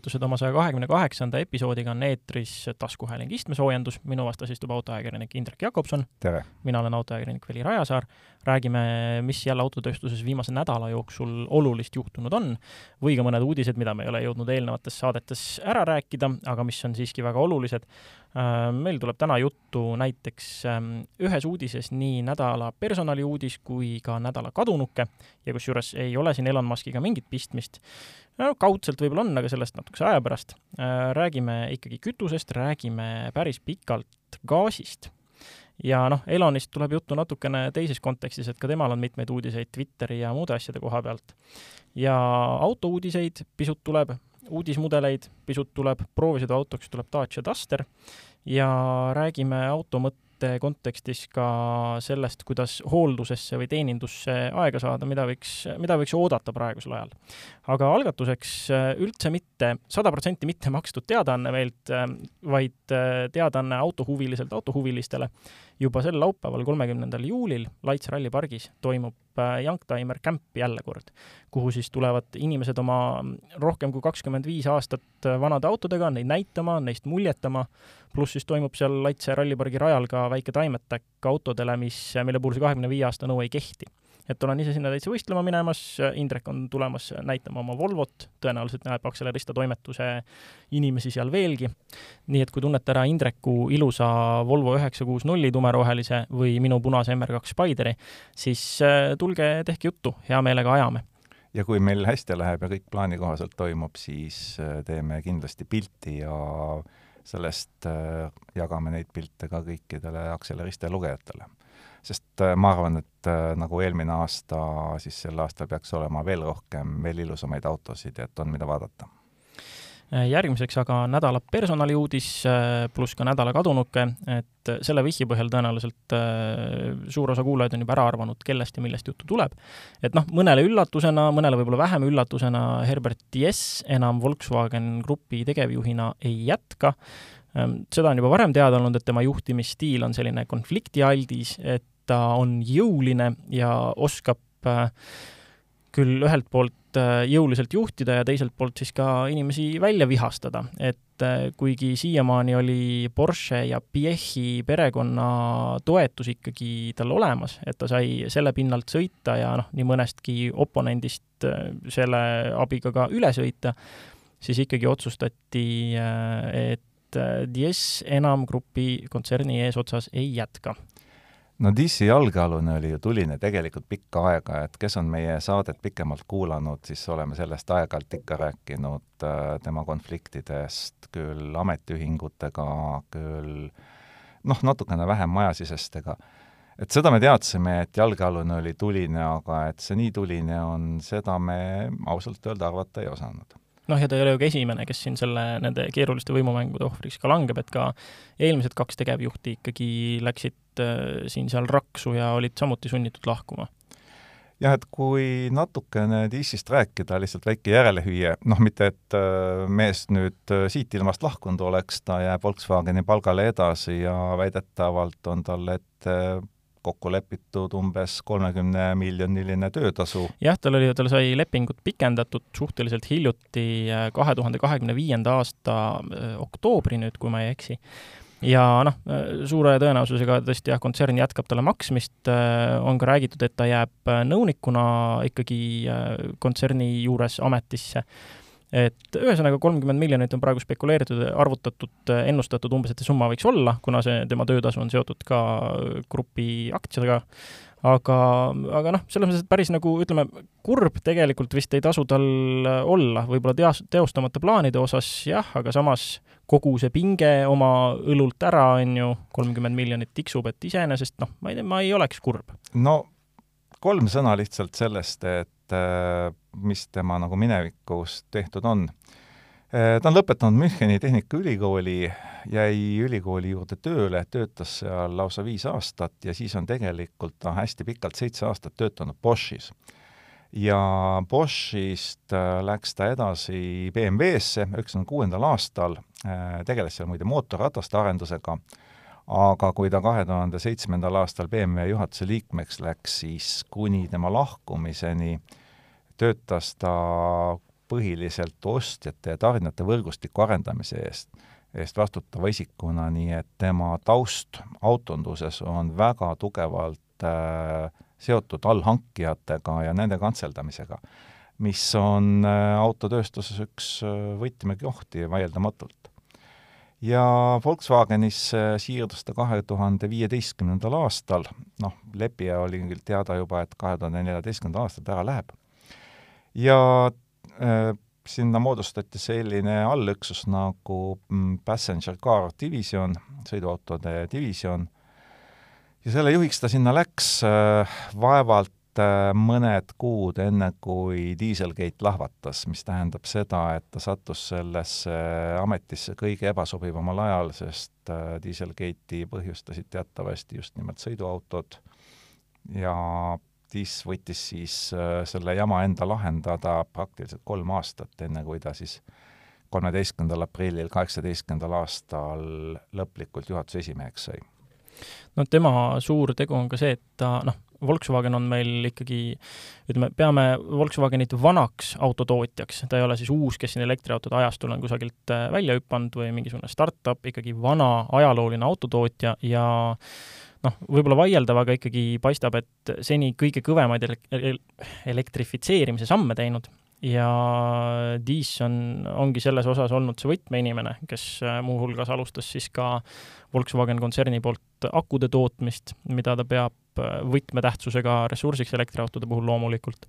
tervitused oma saja kahekümne kaheksanda episoodiga on eetris taskuhääling istmesoojendus, minu vastas istub autoajakirjanik Indrek Jakobson. mina olen autoajakirjanik Veli Rajasaar. räägime, mis jälle autotööstuses viimase nädala jooksul olulist juhtunud on või ka mõned uudised, mida me ei ole jõudnud eelnevates saadetes ära rääkida, aga mis on siiski väga olulised. Äh, meil tuleb täna juttu näiteks ähm, ühes uudises nii nädala personaliuudis kui ka nädala kadunuke ja kusjuures ei ole siin Elon Muskiga mingit pistmist no kaudselt võib-olla on, aga sellest natukese aja pärast. Äh, räägime ikkagi kütusest, räägime päris pikalt gaasist. ja noh, Elonist tuleb juttu natukene teises kontekstis, et ka temal on mitmeid uudiseid Twitteri ja muude asjade koha pealt. ja autouudiseid pisut tuleb, uudismudeleid pisut tuleb, proovisõiduautoks tuleb Dacia Duster ja räägime auto mõtte mõtte kontekstis ka sellest, kuidas hooldusesse või teenindusse aega saada, mida võiks, mida võiks oodata praegusel ajal. aga algatuseks äh, üldse mitte, sada protsenti mitte makstud teadaanne meilt, äh, vaid teadaanne autohuviliselt autohuvilistele. Juba sel laupäeval, kolmekümnendal juulil Laits rallipargis toimub Youngtimer Camp jälle kord, kuhu siis tulevad inimesed oma rohkem kui kakskümmend viis aastat vanade autodega, neid näitama, neist muljetama, pluss siis toimub seal Laitse rallipargi rajal ka väike taimetäkk autodele, mis, mille puhul see kahekümne viie aasta nõue ei kehti. Et olen ise sinna täitsa võistlema minemas, Indrek on tulemas näitama oma Volvot, tõenäoliselt näeb Akselerista toimetuse inimesi seal veelgi. nii et kui tunnete ära Indreku ilusa Volvo üheksa kuus nulli tumerohelise või minu punase MR2 Spideri, siis äh, tulge, tehke juttu, hea meelega ajame ja kui meil hästi läheb ja kõik plaani kohaselt toimub, siis äh, teeme kindlasti pilti ja sellest äh, jagame neid pilte ka kõikidele Akseleriste lugejatele. Sest äh, ma arvan, et äh, nagu eelmine aasta, siis sel aastal peaks olema veel rohkem, veel ilusamaid autosid, et on, mida vaadata Äh, järgmiseks aga nädala personaliuudis pluss ka nädala kadunuke, et selle vihje põhjal tõenäoliselt suur osa kuulajaid on juba ära arvanud, kellest ja millest juttu tuleb. et noh, mõnele üllatusena, mõnele võib-olla vähem üllatusena Herbert Diess enam Volkswagen Grupi tegevjuhina ei jätka, seda on juba varem teada olnud, et tema juhtimisstiil on selline konfliktialdis, et ta on jõuline ja oskab küll ühelt poolt äh, jõuliselt juhtida ja teiselt poolt siis ka inimesi välja vihastada, et äh, kuigi siiamaani oli Porsche ja Piechi perekonna toetus ikkagi tal olemas, et ta sai selle pinnalt sõita ja noh, nii mõnestki oponendist äh, selle abiga ka üle sõita, siis ikkagi otsustati, et Dies enam grupi kontserni eesotsas ei jätka no DC jalgealune oli ju tuline tegelikult pikka aega, et kes on meie saadet pikemalt kuulanud, siis oleme sellest aeg-ajalt ikka rääkinud äh, tema konfliktidest küll ametiühingutega, küll noh, natukene vähem majasisestega. et seda me teadsime, et jalgealune oli tuline, aga et see nii tuline on, seda me ausalt öelda arvata ei osanud noh, ja ta ei ole ju ka esimene, kes siin selle, nende keeruliste võimumängude ohvriks ka langeb, et ka eelmised kaks tegevjuhti ikkagi läksid äh, siin-seal raksu ja olid samuti sunnitud lahkuma. Jah, et kui natukene DC-st rääkida, lihtsalt väike järelehüüe, noh, mitte et äh, mees nüüd äh, siit ilmast lahkunud oleks, ta jääb Volkswageni palgale edasi ja väidetavalt on tal ette kokku lepitud umbes kolmekümne miljoniline töötasu. jah, tal oli, tal sai lepingut pikendatud suhteliselt hiljuti, äh, kahe tuhande kahekümne viienda aasta äh, oktoobri nüüd, kui ma ei eksi. ja noh, äh, suure tõenäosusega tõesti jah, kontsern jätkab talle maksmist, on ka räägitud, et ta jääb nõunikuna ikkagi kontserni juures ametisse et ühesõnaga kolmkümmend miljonit on praegu spekuleeritud, arvutatud, ennustatud umbes, et see summa võiks olla, kuna see, tema töötasu on seotud ka grupi aktsiatega, aga, aga noh, selles mõttes, et päris nagu ütleme, kurb tegelikult vist ei tasu tal olla, võib-olla teas-, teostamata plaanide osas jah, aga samas kogu see pinge oma õlult ära, on ju, kolmkümmend miljonit tiksub, et iseenesest noh, ma ei tea, ma ei oleks kurb. no kolm sõna lihtsalt sellest, et Äh, mis tema nagu minevikus tehtud on. Äh, ta on lõpetanud Müncheni Tehnikaülikooli, jäi ülikooli juurde tööle, töötas seal lausa viis aastat ja siis on tegelikult ta hästi pikalt, seitse aastat töötanud Boschis. ja Boschist äh, läks ta edasi BMW-sse üheksakümne kuuendal aastal, tegeles seal muide mootorrataste arendusega aga kui ta kahe tuhande seitsmendal aastal BMW juhatuse liikmeks läks, siis kuni tema lahkumiseni töötas ta põhiliselt ostjate ja tarnijate võrgustiku arendamise eest, eest vastutava isikuna, nii et tema taust autonduses on väga tugevalt äh, seotud allhankijatega ja nende kantseldamisega, mis on äh, autotööstuses üks äh, võtmekohti vaieldamatult ja Volkswagenisse siirdus ta kahe tuhande viieteistkümnendal aastal, noh, lepija oli küll teada juba, et kahe tuhande neljateistkümnendal aastal ta ära läheb. ja äh, sinna moodustati selline allüksus nagu mm, Passenger Car Division, sõiduautode divisjon, ja selle juhiks ta sinna läks äh, vaevalt mõned kuud enne, kui Dieselgate lahvatas, mis tähendab seda, et ta sattus sellesse ametisse kõige ebasobivamal ajal, sest äh, Dieselgate'i põhjustasid teatavasti just nimelt sõiduautod. Ja Diis võttis siis äh, selle jama enda lahendada praktiliselt kolm aastat, enne kui ta siis kolmeteistkümnendal aprillil kaheksateistkümnendal aastal lõplikult juhatuse esimeheks sai. No tema suur tegu on ka see, et ta noh, Volkswagen on meil ikkagi, ütleme, peame Volkswagenit vanaks autotootjaks, ta ei ole siis uus, kes siin elektriautode ajastul on kusagilt äh, välja hüpanud või mingisugune startup, ikkagi vana ajalooline autotootja ja noh, võib-olla vaieldav, aga ikkagi paistab, et seni kõige kõvemaid elektrifitseerimise samme teinud ja Diis on, ongi selles osas olnud see võtmeinimene, kes äh, muuhulgas alustas siis ka Volkswagen kontserni poolt akude tootmist, mida ta peab Äh, võtmetähtsusega ressursiks elektriautode puhul loomulikult.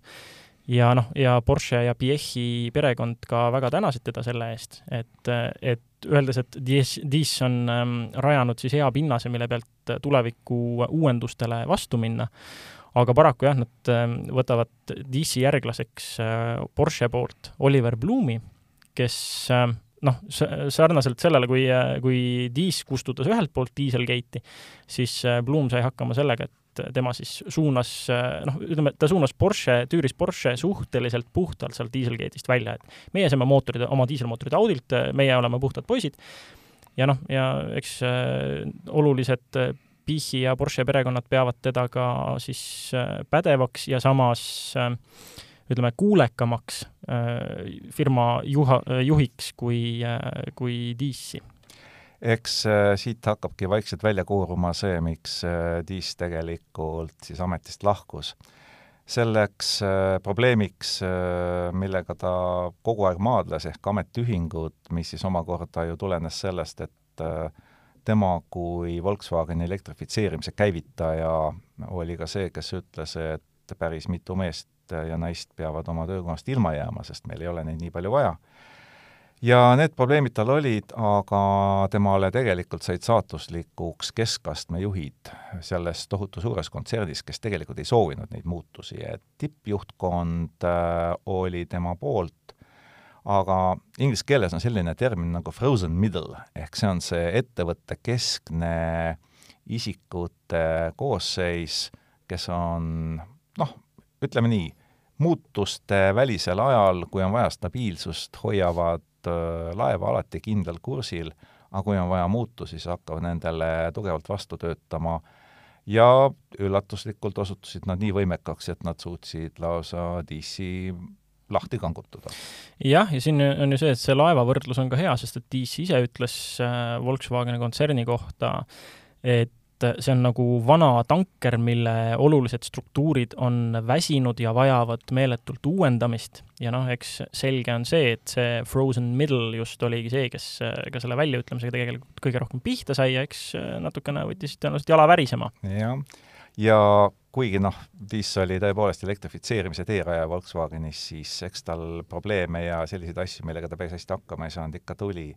ja noh, ja Porsche ja Piechi perekond ka väga tänasid teda selle eest, et, et öeldes, et Diis on ähm, rajanud siis hea pinnase, mille pealt tuleviku uuendustele vastu minna, aga paraku jah, nad ähm, võtavad Diisi järglaseks äh, Porsche poolt Oliver Blumi, kes äh, noh, sarnaselt sellele, kui, kui Diis kustutas ühelt poolt Dieselgate'i, siis äh, Blum sai hakkama sellega, et tema siis suunas, noh, ütleme, ta suunas Porsche, tüüris Porsche suhteliselt puhtalt sealt Dieselgate'ist välja, et meie saime mootorid, oma diiselmootorid Audilt, meie oleme puhtad poisid, ja noh, ja eks äh, olulised Pichi ja Porsche perekonnad peavad teda ka siis äh, pädevaks ja samas äh, ütleme, kuulekamaks äh, firma juha, juhiks kui kui Diisi eks äh, siit hakkabki vaikselt välja kooruma see, miks äh, Diis tegelikult siis ametist lahkus. selleks äh, probleemiks, millega ta kogu aeg maadles, ehk ametiühingud, mis siis omakorda ju tulenes sellest, et tema kui Volkswageni elektrifitseerimise käivitaja oli ka see, kes ütles, et päris mitu meest ja naist peavad oma töökohast ilma jääma, sest meil ei ole neid nii palju vaja. Ja need probleemid tal olid, aga temale tegelikult said saatuslikuks keskastme juhid selles tohutu suures kontserdis, kes tegelikult ei soovinud neid muutusi, et tippjuhtkond äh, oli tema poolt, aga inglise keeles on selline termin nagu frozen middle, ehk see on see ettevõtte keskne isikute koosseis, kes on noh, ütleme nii, muutuste välisel ajal, kui on vaja stabiilsust, hoiavad laeva alati kindlal kursil, aga kui on vaja muutusi, siis hakkavad nendele tugevalt vastu töötama. Ja üllatuslikult osutusid nad nii võimekaks, et nad suutsid lausa DC lahti kangutada. jah, ja siin on ju see, et see laevavõrdlus on ka hea, sest et DC ise ütles äh, Volkswageni kontserni kohta, et et see on nagu vana tanker, mille olulised struktuurid on väsinud ja vajavad meeletult uuendamist ja noh, eks selge on see, et see frozen middle just oligi see, kes ka selle väljaütlemisega tegelikult kõige rohkem pihta sai ja eks natukene võttis tõenäoliselt jala värisema. jah, ja kuigi noh, Diis oli tõepoolest elektrifitseerimise teeraja Volkswagenis, siis eks tal probleeme ja selliseid asju, millega ta päris hästi hakkama ei saanud, ikka tuli.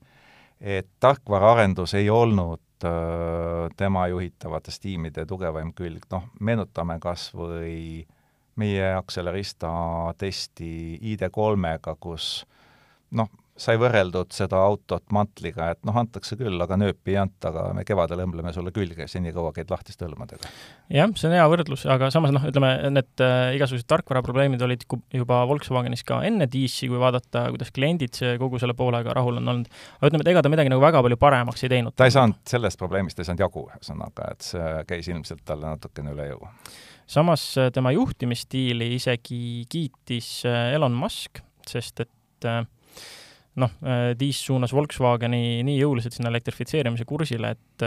et tarkvaraarendus ei olnud Äh, tema juhitavates tiimide tugevaim külg, noh, meenutame kas või meie Accelerista testi ID3-ga, kus noh, sai võrreldud seda autot mantliga, et noh, antakse küll, aga nööpi ei anta, aga me kevadel õmbleme sulle külge, senikaua käid lahtiste hõlmadega. jah, see on hea võrdlus, aga samas noh, ütleme, need äh, igasugused tarkvaraprobleemid olid juba Volkswagenis ka enne DC, kui vaadata, kuidas kliendid kogu selle poolega rahul on olnud. aga ütleme, et ega ta midagi nagu väga palju paremaks ei teinud. ta ei saanud sellest probleemist, ei saanud jagu, ühesõnaga, et see käis ilmselt talle natukene üle jõu. samas äh, tema juhtimisstiili isegi kiitis äh, Elon Musk, sest et äh, noh, Diis suunas Volkswageni nii jõuliselt sinna elektrifitseerimise kursile, et,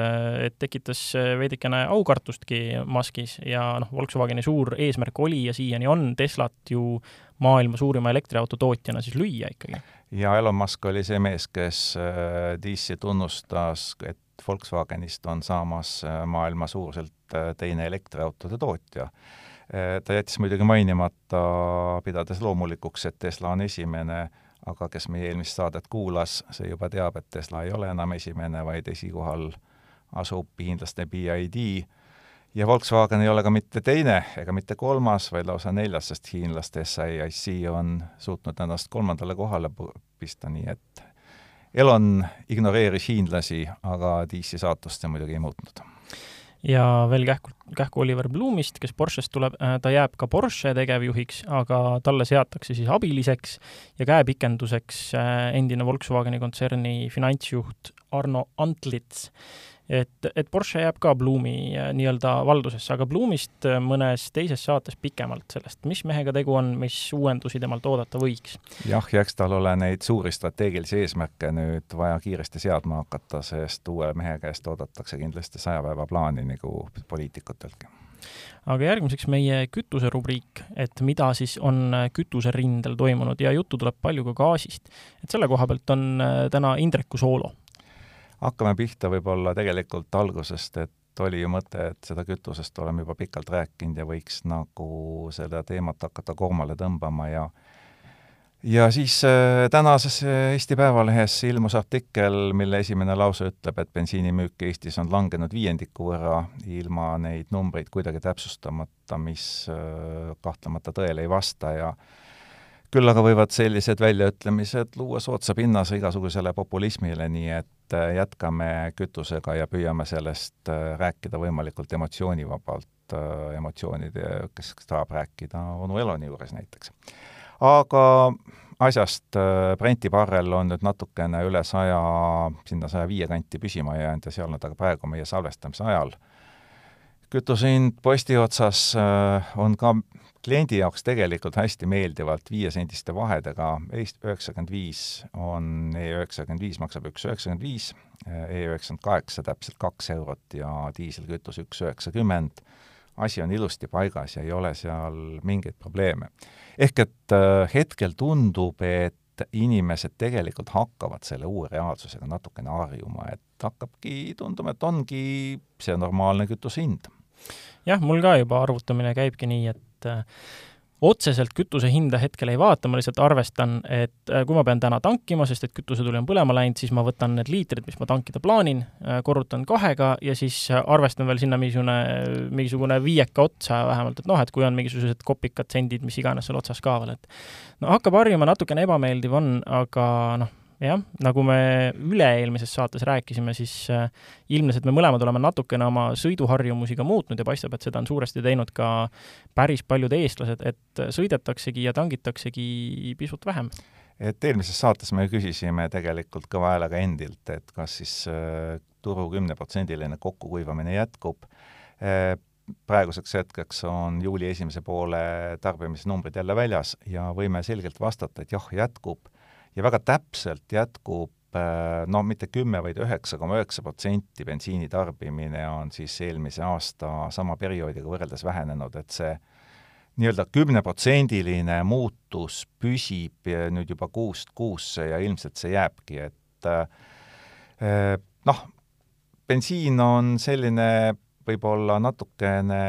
et tekitas veidikene aukartustki Muskis ja noh, Volkswageni suur eesmärk oli ja siiani on Teslat ju maailma suurima elektriauto tootjana siis lüüa ikkagi. ja Elon Musk oli see mees, kes Diisi tunnustas, et Volkswagenist on saamas maailma suuruselt teine elektriautode tootja ta jättis muidugi mainimata, pidades loomulikuks, et Tesla on esimene aga kes meie eelmist saadet kuulas, see juba teab, et Tesla ei ole enam esimene, vaid esikohal asub hiinlaste BID ja Volkswagen ei ole ka mitte teine ega mitte kolmas, vaid lausa neljas, sest hiinlaste SAIC on suutnud ennast kolmandale kohale pista, nii et Elon ignoreeris hiinlasi, aga DC saatust see muidugi ei muutnud. Ja veel kähku, kähku Oliver Bloomist, kes Porschest tuleb, äh, ta jääb ka Porsche tegevjuhiks, aga talle seatakse siis abiliseks ja käepikenduseks äh, endine Volkswageni kontserni finantsjuht Arno Antlits et, et Porsche jääb ka Bloomi äh, nii-öelda valdusesse, aga Bloomist mõnes teises saates pikemalt sellest, mis mehega tegu on, mis uuendusi temalt oodata võiks. jah, ja eks tal ole neid suuri strateegilisi eesmärke nüüd vaja kiiresti seadma hakata, sest uue mehe käest oodatakse kindlasti saja päeva plaani nagu poliitikuteltki aga järgmiseks meie kütuserubriik, et mida siis on äh, kütuserindel toimunud ja juttu tuleb palju ka gaasist. et selle koha pealt on täna Indreku soolo hakkame pihta võib-olla tegelikult algusest, et oli ju mõte, et seda kütusest oleme juba pikalt rääkinud ja võiks nagu seda teemat hakata koomale tõmbama ja ja siis äh, tänases Eesti Päevalehes ilmus artikkel, mille esimene lause ütleb, et bensiinimüük Eestis on langenud viiendiku võrra, ilma neid numbreid kuidagi täpsustamata, mis äh, kahtlemata tõele ei vasta ja küll aga võivad sellised väljaütlemised luua soodsa pinnase igasugusele populismile, nii et äh, jätkame kütusega ja püüame sellest äh, rääkida võimalikult emotsioonivabalt, äh, emotsioonide, kes tahab rääkida onu Eloni juures näiteks. Aga asjast Brenti barrel on nüüd natukene üle saja, sinna saja viie kanti püsima jäänud ja on ta ka praegu meie salvestamise ajal. kütuse hind posti otsas on ka kliendi jaoks tegelikult hästi meeldivalt viiesendiste vahedega, Eesti üheksakümmend viis on, E üheksakümmend viis maksab üks üheksakümmend viis, E üheksakümmend kaheksa täpselt kaks eurot ja diiselkütus üks üheksakümmend, asi on ilusti paigas ja ei ole seal mingeid probleeme. Ehk et äh, hetkel tundub, et inimesed tegelikult hakkavad selle uue reaalsusega natukene harjuma, et hakkabki tunduma, et ongi see normaalne kütuse hind. Jah, mul ka juba arvutamine käibki nii, et äh, otseselt kütuse hinda hetkel ei vaata, ma lihtsalt arvestan, et äh, kui ma pean täna tankima, sest et kütusetuli on põlema läinud, siis ma võtan need liitrid, mis ma tankida plaanin, äh, korrutan kahega ja siis arvestan veel sinna mingisugune, mingisugune viieka otsa vähemalt, et noh, et kui on mingisugused kopikad, sendid, mis iganes seal otsas ka veel, et no hakkab harjuma, natukene ebameeldiv on, aga noh, jah, nagu me üle-eelmises saates rääkisime, siis äh, ilmnes, et me mõlemad oleme natukene oma sõiduharjumusi ka muutnud ja paistab, et seda on suuresti teinud ka päris paljud eestlased, et sõidetaksegi ja tangitaksegi pisut vähem. et eelmises saates me küsisime tegelikult kõva häälega endilt, et kas siis äh, turu kümneprotsendiline kokkukuivamine jätkub äh, praeguseks hetkeks on juuli esimese poole tarbimisnumbrid jälle väljas ja võime selgelt vastata, et jah, jätkub ja väga täpselt jätkub äh, no mitte kümme, vaid üheksa koma üheksa protsenti bensiini tarbimine on siis eelmise aasta sama perioodiga võrreldes vähenenud, et see nii-öelda kümneprotsendiline muutus püsib nüüd juba kuust kuusse ja ilmselt see jääbki, et äh, noh, bensiin on selline võib-olla natukene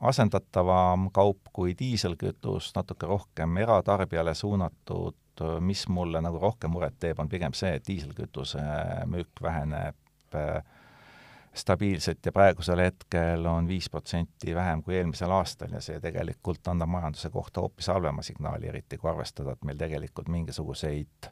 asendatavam kaup kui diiselkütus, natuke rohkem eratarbijale suunatud Äh, mis mulle nagu rohkem muret teeb, on pigem see, et diiselkütuse müük väheneb äh, stabiilselt ja praegusel hetkel on viis protsenti vähem kui eelmisel aastal ja see tegelikult annab majanduse kohta hoopis halvema signaali, eriti kui arvestada, et meil tegelikult mingisuguseid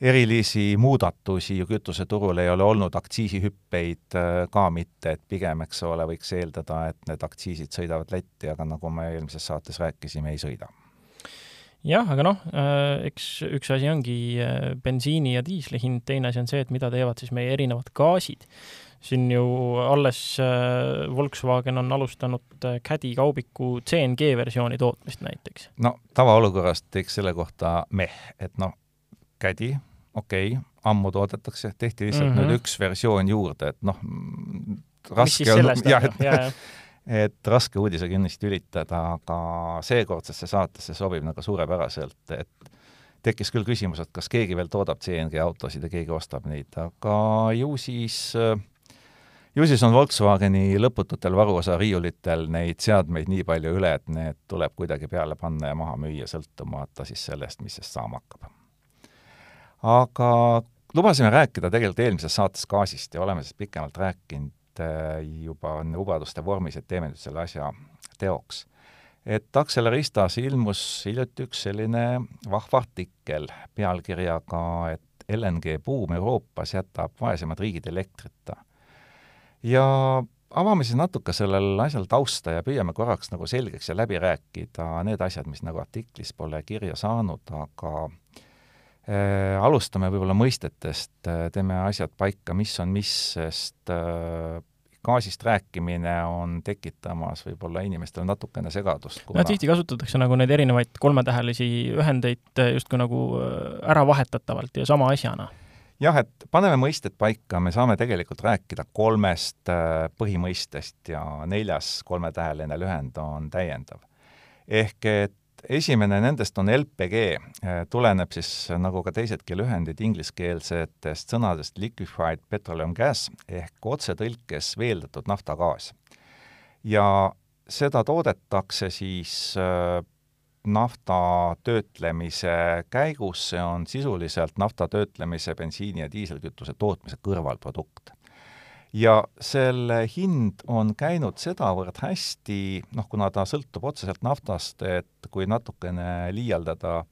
erilisi muudatusi ju kütuseturul ei ole olnud, aktsiisihüppeid äh, ka mitte, et pigem, eks ole, võiks eeldada, et need aktsiisid sõidavad Lätti, aga nagu me eelmises saates rääkisime, ei sõida jah, aga noh, äh, eks üks asi ongi äh, bensiini ja diisli hind, teine asi on see, et mida teevad siis meie erinevad gaasid. siin ju alles äh, Volkswagen on alustanud Caddy kaubiku CNG versiooni tootmist näiteks. no tavaolukorras teeks selle kohta meh, et noh, Caddy, okei okay,, ammu toodetakse, tehti lihtsalt mm -hmm. nüüd üks versioon juurde, et noh, raske on, jah, et ja, ja. Et raske uudise kindlasti ülitada, aga seekordsesse saatesse sobib nagu suurepäraselt, et tekkis küll küsimus, et kas keegi veel toodab CNG autosid ja keegi ostab neid, aga ju siis ju siis on Volkswageni lõpututel varuosa riiulitel neid seadmeid nii palju üle, et need tuleb kuidagi peale panna ja maha müüa, sõltumata siis sellest, mis sest saama hakkab. aga lubasime rääkida tegelikult eelmises saates gaasist ja oleme siis pikemalt rääkinud eh, juba lubaduste vormis, et teeme nüüd selle asja teoks et Accelerista ilmus hiljuti üks selline vahva artikkel pealkirjaga, et LNG buum Euroopas jätab vaesemad riigid elektrita. ja avame siis natuke sellel asjal tausta ja püüame korraks nagu selgeks ja läbi rääkida need asjad, mis nagu artiklis pole kirja saanud, aga äh, alustame võib-olla mõistetest, teeme asjad paika, mis on mis, sest äh, gaasist rääkimine on tekitamas võib-olla inimestel natukene segadust kuna.... no tihti kasutatakse nagu neid erinevaid kolmetähelisi ühendeid justkui nagu äh, äravahetatavalt ja sama asjana. jah, et paneme mõisted paika, me saame tegelikult rääkida kolmest äh, põhimõistest ja neljas kolmetäheline lühend on täiendav. ehk et esimene nendest on LPG, äh, tuleneb siis nagu ka teisedki lühendid ingliskeelsetest sõnadest liquefied petroleum gas ehk otsetõlkes veeldatud naftagaas. ja seda toodetakse siis äh, nafta töötlemise käigus, see on sisuliselt nafta töötlemise, bensiini ja diiselkütuse tootmise kõrvalprodukt ja selle hind on käinud sedavõrd hästi, noh, kuna ta sõltub otseselt naftast, et kui natukene liialdada,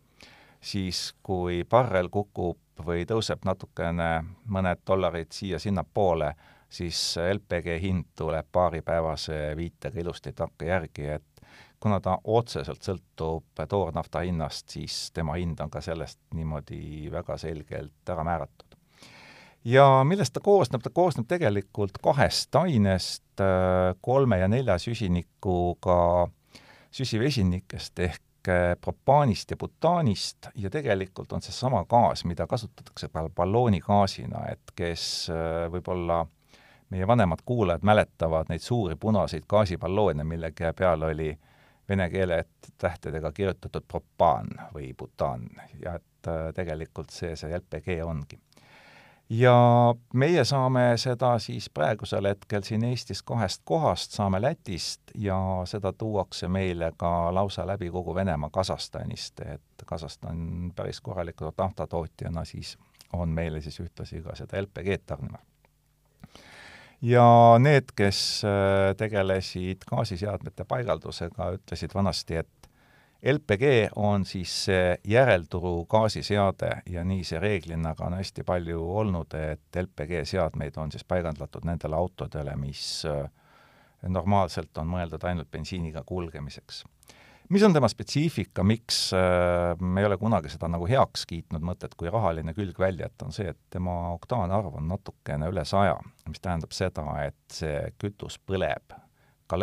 siis kui barrel kukub või tõuseb natukene mõned dollarid siia-sinnapoole, siis LPG hind tuleb paaripäevase viitega ilusti takka järgi, et kuna ta otseselt sõltub toornafta hinnast, siis tema hind on ka sellest niimoodi väga selgelt ära määratud ja millest ta koosneb, ta koosneb tegelikult kahest ainest, äh, kolme ja nelja süsinikuga süsivesinikest ehk äh, propaanist ja butaanist. Ja tegelikult on see sama gaas, mida kasutatakse balloonigaasina, et kes äh, võib-olla meie vanemad kuulajad mäletavad neid suuri punaseid gaasiballoone, mille peal oli vene keele tähtedega kirjutatud propaan või butaan. Ja et tegelikult see see LPG ongi ja meie saame seda siis praegusel hetkel siin Eestis kahest kohast, saame Lätist ja seda tuuakse meile ka lausa läbi kogu Venemaa Kasahstanist, et Kasahstan päris korraliku naftatootjana siis on meile siis ühtlasi ka seda LPG-d tarnima. ja need, kes äh, tegelesid gaasiseadmete paigaldusega, ütlesid vanasti, et LPG on siis see järelturu gaasiseade ja nii see reeglina ka on hästi palju olnud, et LPG seadmeid on siis paigaldatud nendele autodele, mis äh, normaalselt on mõeldud ainult bensiiniga kulgemiseks. mis on tema spetsiifika, miks äh, me ei ole kunagi seda nagu heaks kiitnud mõtet kui rahaline külg välja, et on see, et tema oktaanarv on natukene üle saja, mis tähendab seda, et see kütus põleb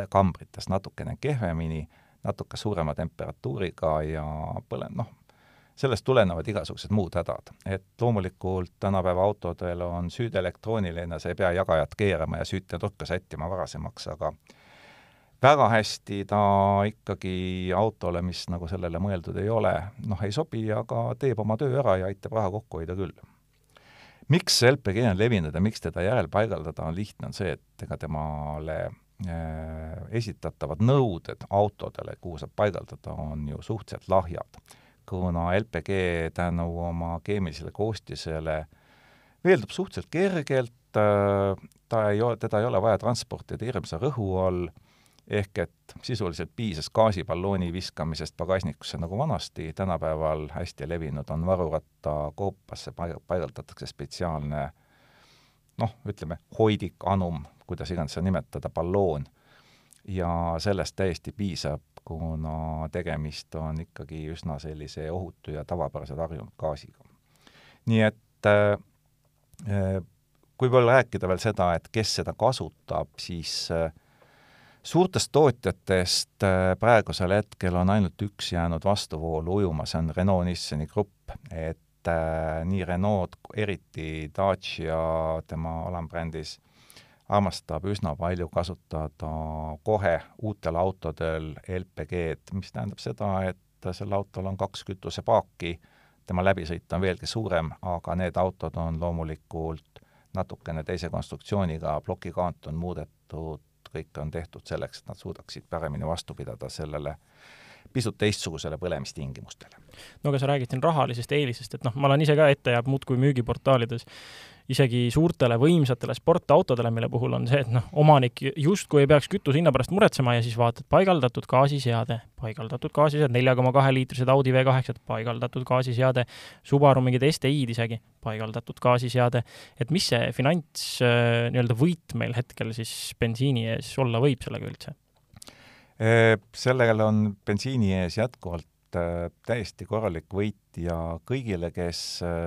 kambrites natukene kehvemini natuke suurema temperatuuriga ja põle-, noh, sellest tulenevad igasugused muud hädad. et loomulikult tänapäeva autodel on süüd elektrooniline, sa ei pea jagajat keerama ja süütenurka sättima varasemaks, aga väga hästi ta ikkagi autole, mis nagu sellele mõeldud ei ole, noh, ei sobi, aga teeb oma töö ära ja aitab raha kokku hoida küll. miks LPG on levinud ja miks teda järelpaigaldada on lihtne, on see, et ega temale esitatavad nõuded autodele, kuhu saab paigaldada, on ju suhteliselt lahjad. kuna LPG tänu oma keemilisele koostisele veeldub suhteliselt kergelt, äh, ta ei ole, teda ei ole vaja transportida hirmsa rõhu all, ehk et sisuliselt piisas gaasiballooni viskamisest pagasnikusse nagu vanasti, tänapäeval hästi levinud on varuratta koopasse paigaldatakse spetsiaalne noh, ütleme, hoidik, anum, kuidas iganes seda nimetada, balloon. ja sellest täiesti piisab, kuna tegemist on ikkagi üsna sellise ohutu ja tavapärase tarjunud gaasiga. nii et äh, kui veel rääkida veel seda, et kes seda kasutab, siis äh, suurtest tootjatest äh, praegusel hetkel on ainult üks jäänud vastuvoolu ujuma, see on Renault-Nissani grupp, et äh, nii Renault, eriti Dacia tema alambrändis, armastab üsna palju kasutada kohe uutel autodel LPG-d, mis tähendab seda, et sel autol on kaks kütusepaaki, tema läbisõit on veelgi suurem, aga need autod on loomulikult natukene teise konstruktsiooniga, plokikaant on muudetud kõik on tehtud selleks, et nad suudaksid paremini vastu pidada sellele pisut teistsugusele põlemistingimustele. no aga sa räägid siin rahalisest eelisest, et noh, ma olen ise ka ette jääb muudkui müügiportaalides isegi suurtele võimsatele sportautodele, mille puhul on see, et noh, omanik justkui ei peaks kütuse hinna pärast muretsema ja siis vaatad, paigaldatud gaasiseade, paigaldatud gaasiseade, nelja koma kahe liitrised Audi V8-d, paigaldatud gaasiseade, Subaru mingid STI-d isegi, paigaldatud gaasiseade, et mis see finants äh, nii-öelda võit meil hetkel siis bensiini ees olla võib sellega üldse? Sellel on bensiini ees jätkuvalt täiesti korralik võit ja kõigile, kes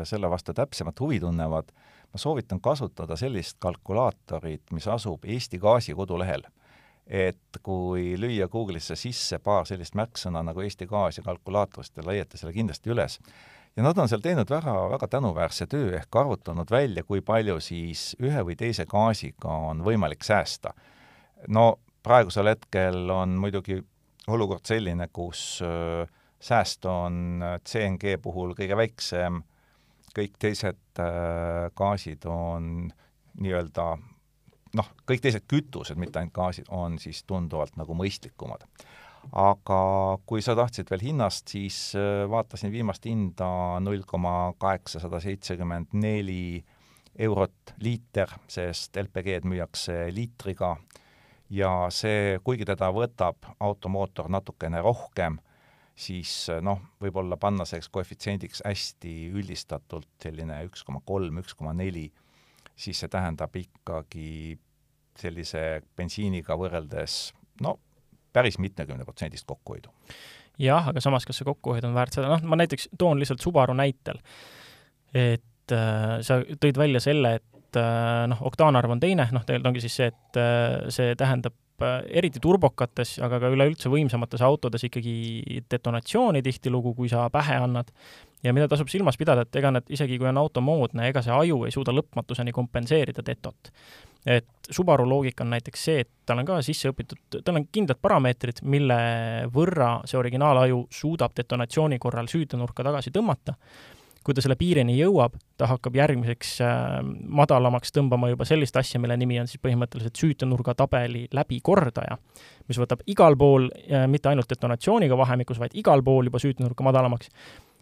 selle vastu täpsemat huvi tunnevad, ma soovitan kasutada sellist kalkulaatorit, mis asub Eesti Gaasi kodulehel. et kui lüüa Google'isse sisse paar sellist märksõna nagu Eesti Gaas ja kalkulaator, siis te leiate selle kindlasti üles. ja nad on seal teinud väga, väga tänuväärse töö ehk arvutanud välja, kui palju siis ühe või teise gaasiga on võimalik säästa. no praegusel hetkel on muidugi olukord selline, kus äh, sääst on CNG puhul kõige väiksem kõik teised äh, gaasid on nii-öelda noh, kõik teised kütused, mitte ainult gaasid, on siis tunduvalt nagu mõistlikumad. aga kui sa tahtsid veel hinnast, siis äh, vaatasin viimast hinda null koma kaheksasada seitsekümmend neli eurot liiter, sest LPG-d müüakse liitriga ja see, kuigi teda võtab automootor natukene rohkem, siis noh, võib-olla panna selleks koefitsiendiks hästi üldistatult selline üks koma kolm, üks koma neli, siis see tähendab ikkagi sellise bensiiniga võrreldes no päris mitmekümneprotsendist kokkuhoidu. jah, aga samas, kas see kokkuhoid on väärt seda, noh, ma näiteks toon lihtsalt Subaru näitel, et äh, sa tõid välja selle, et äh, noh, oktaanarv on teine, noh, tegelikult ongi siis see, et äh, see tähendab Äh, eriti turbokates, aga ka üleüldse võimsamates autodes ikkagi detonatsiooni tihtilugu, kui sa pähe annad. ja mida tasub silmas pidada, et ega need, isegi kui on auto moodne, ega see aju ei suuda lõpmatuseni kompenseerida detot. et Subaru loogika on näiteks see, et tal on ka sisse õpitud, tal on kindlad parameetrid, mille võrra see originaalaju suudab detonatsiooni korral süütenurka tagasi tõmmata kui ta selle piirini jõuab, ta hakkab järgmiseks äh, madalamaks tõmbama juba sellist asja, mille nimi on siis põhimõtteliselt süütenurga tabeli läbikordaja, mis võtab igal pool äh,, mitte ainult detonatsiooniga vahemikus, vaid igal pool juba süütenurka madalamaks.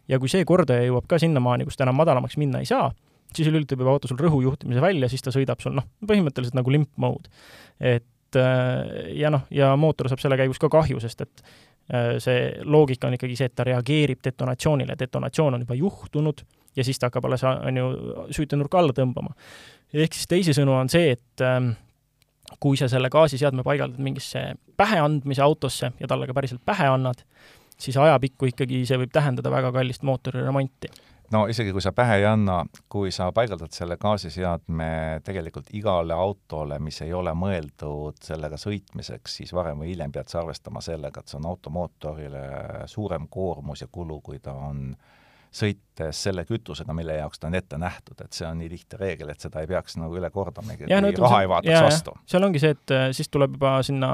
ja kui see kordaja jõuab ka sinnamaani, kus ta enam madalamaks minna ei saa, siis lülitab juba auto sul rõhujuhtimise välja, siis ta sõidab sul noh, põhimõtteliselt nagu limp mode. et äh, ja noh, ja mootor saab selle käigus ka kahju, sest et see loogika on ikkagi see, et ta reageerib detonatsioonile, detonatsioon on juba juhtunud ja siis ta hakkab alles, on ju, süütenurka alla tõmbama. ehk siis teisisõnu on see, et ähm, kui sa selle gaasiseadme paigaldad mingisse päheandmise autosse ja talle ka päriselt pähe annad, siis ajapikku ikkagi see võib tähendada väga kallist mootori remonti no isegi kui sa pähe ei anna, kui sa paigaldad selle gaasiseadme tegelikult igale autole, mis ei ole mõeldud sellega sõitmiseks, siis varem või hiljem pead sa arvestama sellega, et see on automootorile suurem koormus ja kulu, kui ta on sõites selle kütusega, mille jaoks ta on ette nähtud, et see on nii lihtne reegel, et seda ei peaks nagu üle kordamagi, et no, raha ei vaataks vastu. seal ongi see, et äh, siis tuleb juba sinna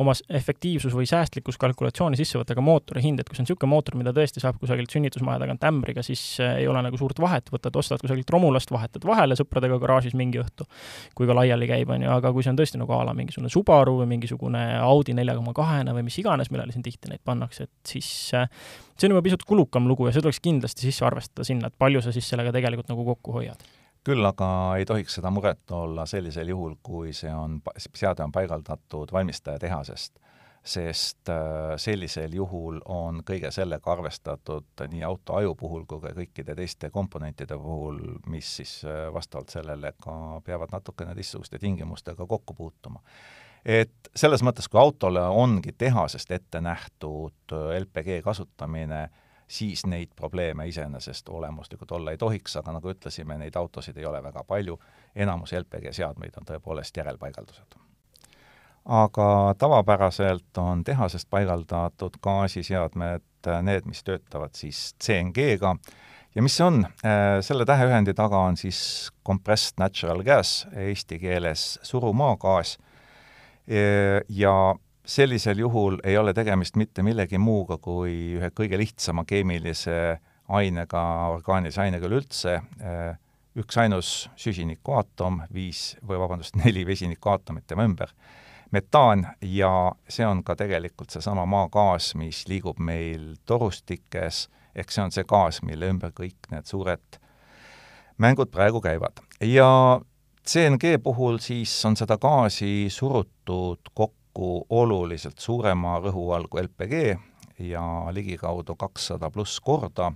oma efektiivsus või säästlikkus kalkulatsiooni sisse võtta ka mootori hind, et kui see on niisugune mootor, mida tõesti saab kusagilt sünnitusmaja tagant ämbriga, siis äh, ei ole nagu suurt vahet, võtad, ostad kusagilt romulast, vahetad vahele sõpradega garaažis mingi õhtu, kui ka laiali käib, on ju, aga kui see on tõesti nagu a la mingisugune Subaru või mingisugune Audi nelja koma kahene või mis iganes, millele siin tihti neid pannakse, et siis äh, see on juba pisut kulukam lugu ja see tuleks kindlasti sisse arvestada sinna, et palju sa siis sellega tegelikult nagu kokku hoiad. Küll aga ei tohiks seda muret olla sellisel juhul, kui see on, seade on paigaldatud valmistaja tehasest, sest äh, sellisel juhul on kõige sellega arvestatud nii auto aju puhul kui ka kõikide teiste komponentide puhul, mis siis äh, vastavalt sellele ka peavad natukene teistsuguste tingimustega kokku puutuma et selles mõttes, kui autole ongi tehasest ette nähtud LPG kasutamine, siis neid probleeme iseenesest olemuslikult olla ei tohiks, aga nagu ütlesime, neid autosid ei ole väga palju, enamus LPG seadmeid on tõepoolest järelpaigaldused. aga tavapäraselt on tehasest paigaldatud gaasiseadmed need, mis töötavad siis CNG-ga, ja mis see on? Äh, selle täheühendi taga on siis compressed natural gas, eesti keeles surumaagaas, ja sellisel juhul ei ole tegemist mitte millegi muuga kui ühe kõige lihtsama keemilise ainega, orgaanilise ainega üleüldse, üksainus süsinikuaatom, viis või vabandust, neli vesinikuaatomit tema ümber, metaan ja see on ka tegelikult seesama maagaas, mis liigub meil torustikes, ehk see on see gaas, mille ümber kõik need suured mängud praegu käivad. ja CNG puhul siis on seda gaasi surutud kokku oluliselt suurema rõhu all kui LPG ja ligikaudu kakssada pluss korda,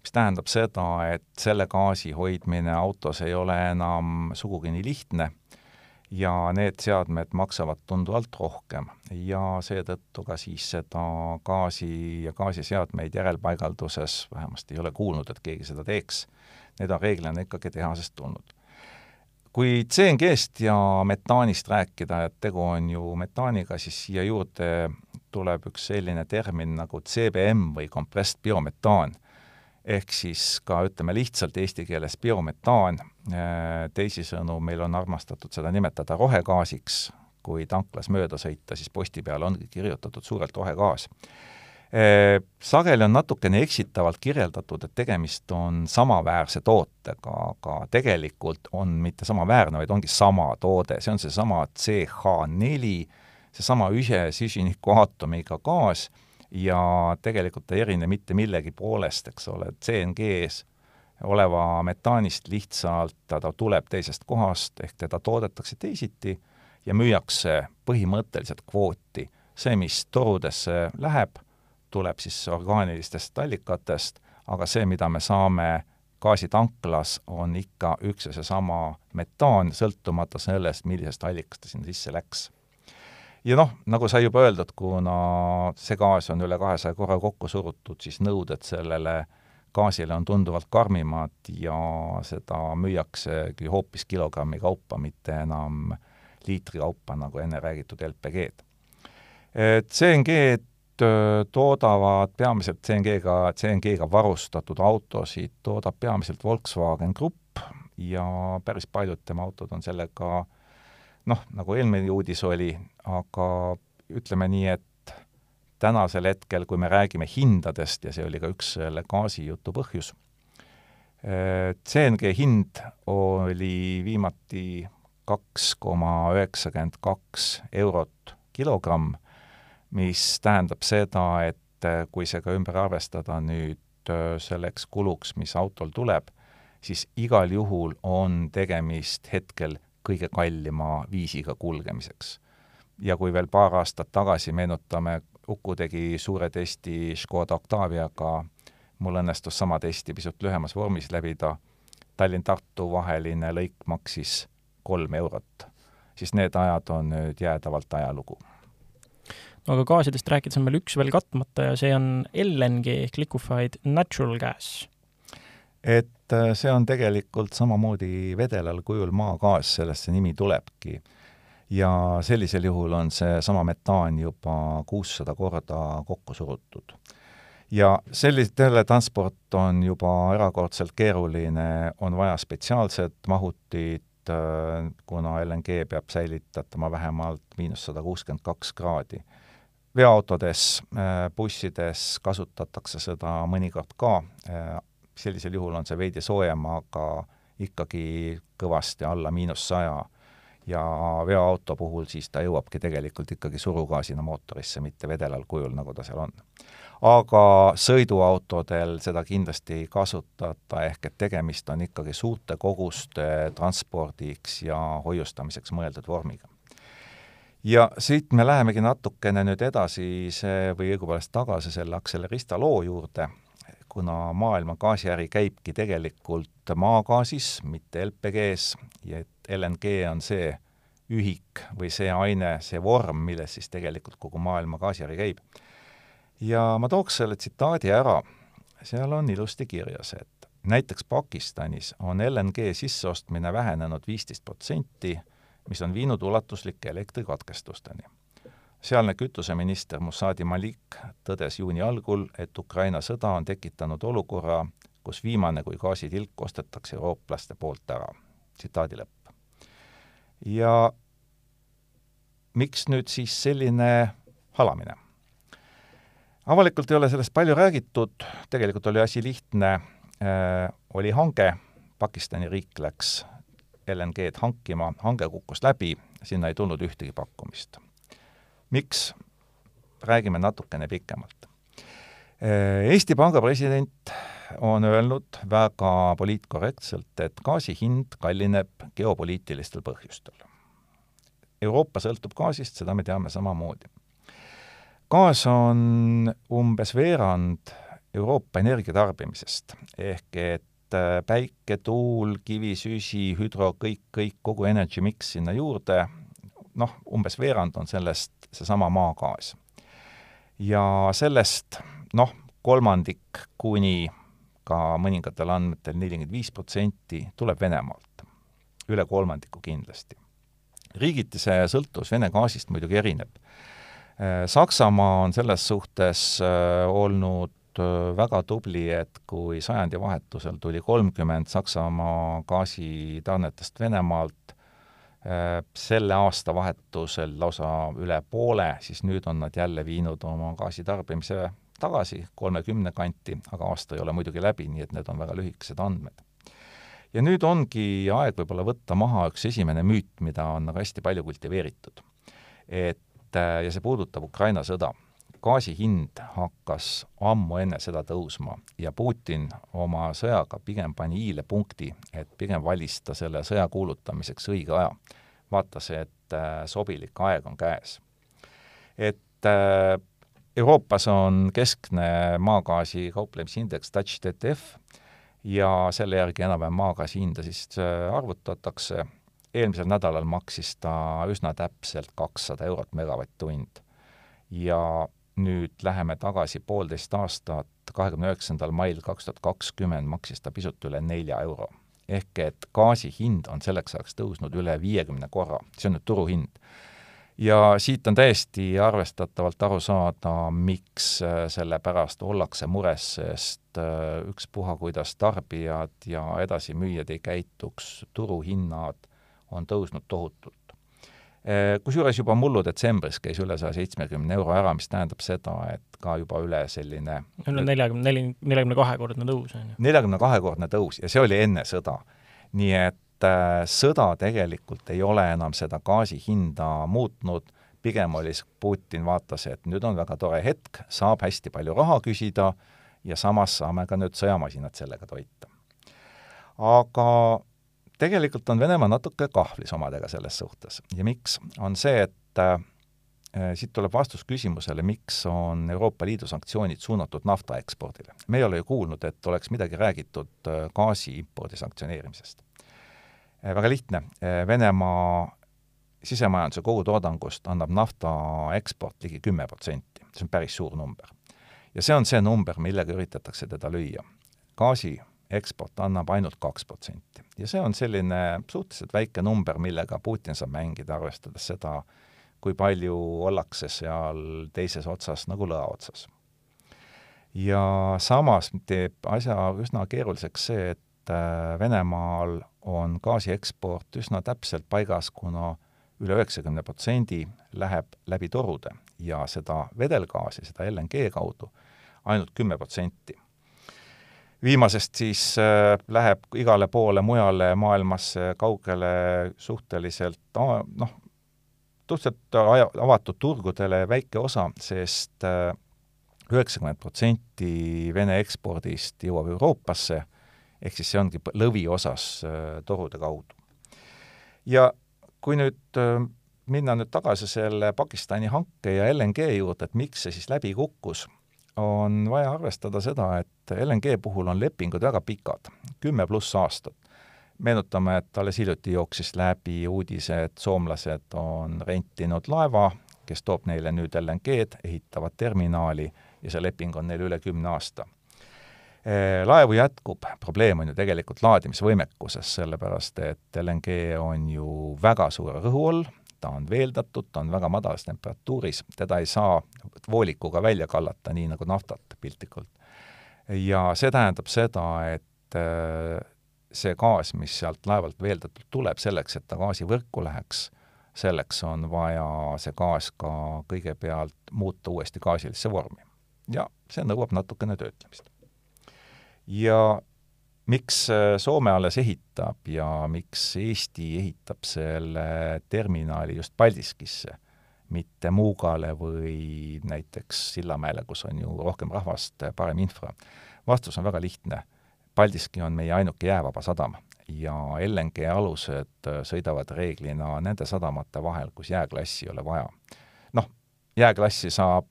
mis tähendab seda, et selle gaasi hoidmine autos ei ole enam sugugi nii lihtne ja need seadmed maksavad tunduvalt rohkem ja seetõttu ka siis seda gaasi ja gaasiseadmeid järelpaigalduses vähemasti ei ole kuulnud, et keegi seda teeks. Need on reeglina ikkagi tehasest tulnud kui CNG-st ja metaanist rääkida, et tegu on ju metaaniga, siis siia juurde tuleb üks selline termin nagu CBM või compressed biometaan. ehk siis ka ütleme lihtsalt eesti keeles biometaan, teisisõnu, meil on armastatud seda nimetada rohegaasiks, kui tanklas mööda sõita, siis posti peal ongi kirjutatud suurelt rohegaas Äh, sageli on natukene eksitavalt kirjeldatud, et tegemist on samaväärse tootega, aga tegelikult on mitte samaväärne, vaid ongi sama toode, see on seesama CH4, seesama ühe süsinikuaatomiga gaas ja tegelikult ta ei erine mitte millegi poolest, eks ole, CNG-s oleva metaanist lihtsalt ta, ta tuleb teisest kohast, ehk teda toodetakse teisiti ja müüakse põhimõtteliselt kvooti. see, mis torudesse läheb tuleb siis orgaanilistest allikatest, aga see, mida me saame gaasitanklas, on ikka üks ja seesama metaan, sõltumata sellest, millisest allikast ta sinna sisse läks. ja noh, nagu sai juba öeldud, kuna see gaas on üle kahesaja korra kokku surutud, siis nõuded sellele gaasile on tunduvalt karmimad ja seda müüaksegi hoopis kilogrammi kaupa, mitte enam liitri kaupa, nagu enne räägitud LPG-d. CNG-d toodavad peamiselt CNG-ga, CNG-ga varustatud autosid toodab peamiselt Volkswagen Grupp ja päris paljud tema autod on sellega noh, nagu eelmine uudis oli, aga ütleme nii, et tänasel hetkel, kui me räägime hindadest ja see oli ka üks selle gaasijutu põhjus, CNG hind oli viimati kaks koma üheksakümmend kaks eurot kilogramm mis tähendab seda, et äh, kui see ka ümber arvestada nüüd äh, selleks kuluks, mis autol tuleb, siis igal juhul on tegemist hetkel kõige kallima viisiga kulgemiseks. ja kui veel paar aastat tagasi meenutame, Uku tegi suure testi Škoda Octaviaga, mul õnnestus sama testi pisut lühemas vormis läbida, Tallinn-Tartu vaheline lõik maksis kolm eurot, siis need ajad on nüüd jäädavalt ajalugu aga gaasidest rääkides on meil üks veel katmata ja see on LNG ehk liquefied natural gas. et äh, see on tegelikult samamoodi vedelal kujul maagaas, sellest see nimi tulebki. ja sellisel juhul on seesama metaan juba kuussada korda kokku surutud. ja sellistele transport on juba erakordselt keeruline, on vaja spetsiaalset mahutit, äh, kuna LNG peab säilitatama vähemalt miinus sada kuuskümmend kaks kraadi veoautodes, äh, bussides kasutatakse seda mõnikord ka, äh, sellisel juhul on see veidi soojem, aga ikkagi kõvasti alla miinus saja. ja veoauto puhul siis ta jõuabki tegelikult ikkagi surugaasina mootorisse, mitte vedelal kujul, nagu ta seal on. aga sõiduautodel seda kindlasti ei kasutata, ehk et tegemist on ikkagi suurte koguste transpordiks ja hoiustamiseks mõeldud vormiga ja siit me lähemegi natukene nüüd edasi see, või õigupoolest tagasi selle Accelerista loo juurde, kuna maailma gaasiäri käibki tegelikult maagaasis, mitte LPG-s ja et LNG on see ühik või see aine, see vorm, milles siis tegelikult kogu maailma gaasiäri käib. ja ma tooks selle tsitaadi ära, seal on ilusti kirjas, et näiteks Pakistanis on LNG sisseostmine vähenenud viisteist protsenti, mis on viinud ulatuslike elektrikatkestusteni. sealne kütuseminister Mussadi Malik tõdes juuni algul, et Ukraina sõda on tekitanud olukorra, kus viimane kui gaasitilk ostetakse eurooplaste poolt ära. tsitaadi lõpp. ja miks nüüd siis selline halamine? avalikult ei ole sellest palju räägitud, tegelikult oli asi lihtne äh,, oli hange, Pakistani riik läks LNG-d hankima, hange kukkus läbi, sinna ei tulnud ühtegi pakkumist. miks? räägime natukene pikemalt. Äh, Eesti Panga president on öelnud väga poliitkorrektselt, et gaasi hind kallineb geopoliitilistel põhjustel. Euroopa sõltub gaasist, seda me teame samamoodi gaas on umbes veerand Euroopa energiatarbimisest, ehk et päike, tuul, kivisüsi, hüdro, kõik, kõik, kogu energy mix sinna juurde, noh, umbes veerand on sellest seesama maagaas. ja sellest noh, kolmandik kuni ka mõningatel andmetel nelikümmend viis protsenti tuleb Venemaalt, üle kolmandiku kindlasti. riigiti see sõltuvus Vene gaasist muidugi erineb Äh, Saksamaa on selles suhtes äh, olnud äh, väga tubli, et kui sajandivahetusel tuli kolmkümmend Saksamaa gaasitarnetest Venemaalt, selle aastavahetusel lausa üle poole, siis nüüd on nad jälle viinud oma gaasitarbimise tagasi kolmekümne kanti, aga aasta ei ole muidugi läbi, nii et need on väga lühikesed andmed. ja nüüd ongi aeg võib-olla võtta maha üks esimene müüt, mida on nagu hästi palju kultiveeritud. et Äh, ja see puudutab Ukraina sõda. Gaasi hind hakkas ammu enne seda tõusma ja Putin oma sõjaga pigem pani i-le punkti, et pigem valis ta selle sõja kuulutamiseks õige aja. vaatas, et äh, sobilik aeg on käes. et äh, Euroopas on keskne maagaasi kauplemisindeks Dutch TTF ja selle järgi enam-vähem maagaasi hinda siis arvutatakse eelmisel nädalal maksis ta üsna täpselt kakssada eurot megavatt-tund. ja nüüd läheme tagasi poolteist aastat, kahekümne üheksandal mail kaks tuhat kakskümmend maksis ta pisut üle nelja euro. ehk et gaasi hind on selleks ajaks tõusnud üle viiekümne korra, see on nüüd turuhind. ja siit on täiesti arvestatavalt aru saada, miks äh, selle pärast ollakse mures, sest äh, ükspuha, kuidas tarbijad ja edasimüüjad ei käituks, turuhinnad on tõusnud tohutult. Eh, kusjuures juba mullu detsembris käis üle saja seitsmekümne euro ära, mis tähendab seda, et ka juba üle selline üle neljakümne, neli, neljakümne kahekordne tõus, on ju. neljakümne kahekordne tõus ja see oli enne sõda. nii et äh, sõda tegelikult ei ole enam seda gaasi hinda muutnud, pigem oli Putin vaatas, et nüüd on väga tore hetk, saab hästi palju raha küsida ja samas saame ka nüüd sõjamasinat sellega toita. aga tegelikult on Venemaa natuke kahvlis omadega selles suhtes ja miks, on see, et äh, siit tuleb vastus küsimusele, miks on Euroopa Liidu sanktsioonid suunatud nafta ekspordile. me ei ole ju kuulnud, et oleks midagi räägitud äh, gaasi impordi sanktsioneerimisest äh,. Väga lihtne äh,, Venemaa sisemajanduse kogutoodangust annab nafta eksport ligi kümme protsenti, see on päris suur number. ja see on see number, millega üritatakse teda lüüa. gaasi eksport annab ainult kaks protsenti. ja see on selline suhteliselt väike number, millega Putin saab mängida, arvestades seda, kui palju ollakse seal teises otsas nagu lõa otsas. ja samas teeb asja üsna keeruliseks see, et äh, Venemaal on gaasi eksport üsna täpselt paigas, kuna üle üheksakümne protsendi läheb läbi torude ja seda vedelgaasi, seda LNG kaudu ainult kümme protsenti viimasest siis äh, läheb igale poole mujale maailmasse kaugele suhteliselt noh, suhteliselt avatud turgudele väike osa sest äh, üheksakümmend protsenti Vene ekspordist jõuab Euroopasse, ehk siis see ongi lõviosas äh, torude kaudu. ja kui nüüd minna nüüd tagasi selle Pakistani hanke ja LNG juurde, et miks see siis läbi kukkus on vaja arvestada seda, et LNG puhul on lepingud väga pikad, kümme pluss aastat. meenutame, et alles hiljuti jooksis läbi uudise, et soomlased on rentinud laeva, kes toob neile nüüd LNG-d, ehitavad terminali ja see leping on neil üle kümne aasta. laevu jätkub, probleem on ju tegelikult laadimisvõimekuses, sellepärast et LNG on ju väga suure rõhu all, ta on veeldatud, ta on väga madalas temperatuuris, teda ei saa voolikuga välja kallata, nii nagu naftat piltlikult. ja see tähendab seda, et äh, see gaas, mis sealt laevalt veeldatult tuleb, selleks, et ta gaasivõrku läheks, selleks on vaja see gaas ka kõigepealt muuta uuesti gaasilisse vormi. ja see nõuab natukene töötlemist. ja miks äh, Soome alles ehitab ja miks Eesti ehitab selle terminali just Paldiskisse, mitte Muugale või näiteks Sillamäele, kus on ju rohkem rahvast, parem infra? vastus on väga lihtne. Paldiski on meie ainuke jäävaba sadam ja LNG alused äh, sõidavad reeglina nende sadamate vahel, kus jääklassi ei ole vaja. noh, jääklassi saab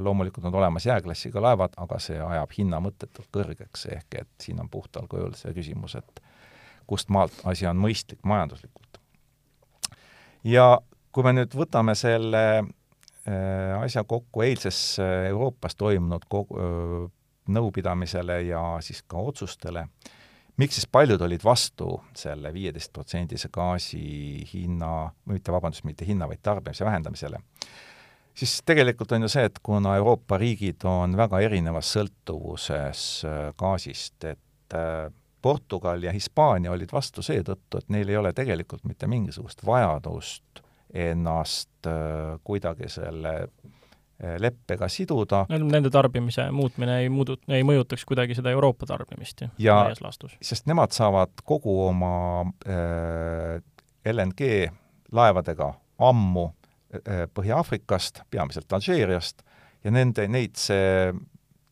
loomulikult on olemas jääklassiga laevad, aga see ajab hinna mõttetult kõrgeks, ehk et siin on puhtal kujul see küsimus, et kust maalt asi on mõistlik majanduslikult. ja kui me nüüd võtame selle äh, asja kokku eilses Euroopas toimunud kogu, nõupidamisele ja siis ka otsustele, miks siis paljud olid vastu selle viieteistprotsendise gaasi hinna, mitte vabandust, mitte hinna, vaid tarbimise vähendamisele, siis tegelikult on ju see, et kuna Euroopa riigid on väga erinevas sõltuvuses äh, gaasist, et äh, Portugal ja Hispaania olid vastu seetõttu, et neil ei ole tegelikult mitte mingisugust vajadust ennast äh, kuidagi selle leppega siduda. Nende tarbimise muutmine ei muudu, ei mõjutaks kuidagi seda Euroopa tarbimist ju, laias laastus. sest nemad saavad kogu oma äh, LNG laevadega ammu äh, Põhja-Aafrikast, peamiselt Alžeeriast, ja nende, neid see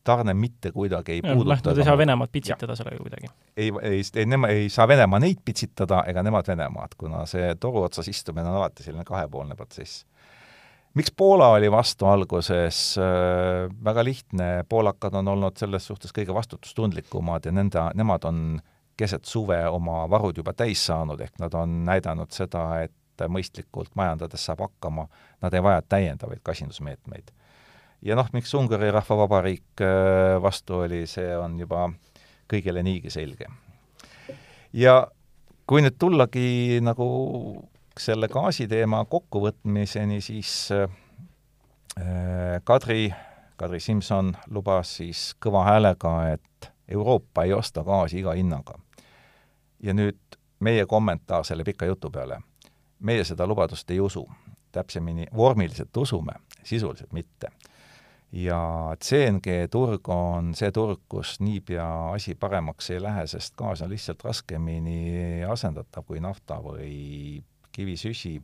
tarne mitte kuidagi ei ja, puuduta. Nad ei saa Venemaad pitsitada sellega kuidagi? ei, ei, ei, nema ei saa Venemaa neid pitsitada ega nemad Venemaad, kuna see toru otsas istumine on alati selline kahepoolne protsess. Miks Poola oli vastu alguses, äh, väga lihtne, poolakad on olnud selles suhtes kõige vastutustundlikumad ja nende, nemad on keset suve oma varud juba täis saanud, ehk nad on näidanud seda, et mõistlikult majandades saab hakkama, nad ei vaja täiendavaid kasinusmeetmeid. ja noh, miks Ungari Rahvavabariik äh, vastu oli, see on juba kõigile niigi selge. ja kui nüüd tullagi nagu selle gaasiteema kokkuvõtmiseni, siis äh, Kadri, Kadri Simson lubas siis kõva häälega, et Euroopa ei osta gaasi iga hinnaga. ja nüüd meie kommentaar selle pika jutu peale. Meie seda lubadust ei usu, täpsemini vormiliselt usume, sisuliselt mitte. ja CNG turg on see turg, kus niipea asi paremaks ei lähe, sest gaas on lihtsalt raskemini asendatav kui nafta või kivisüsi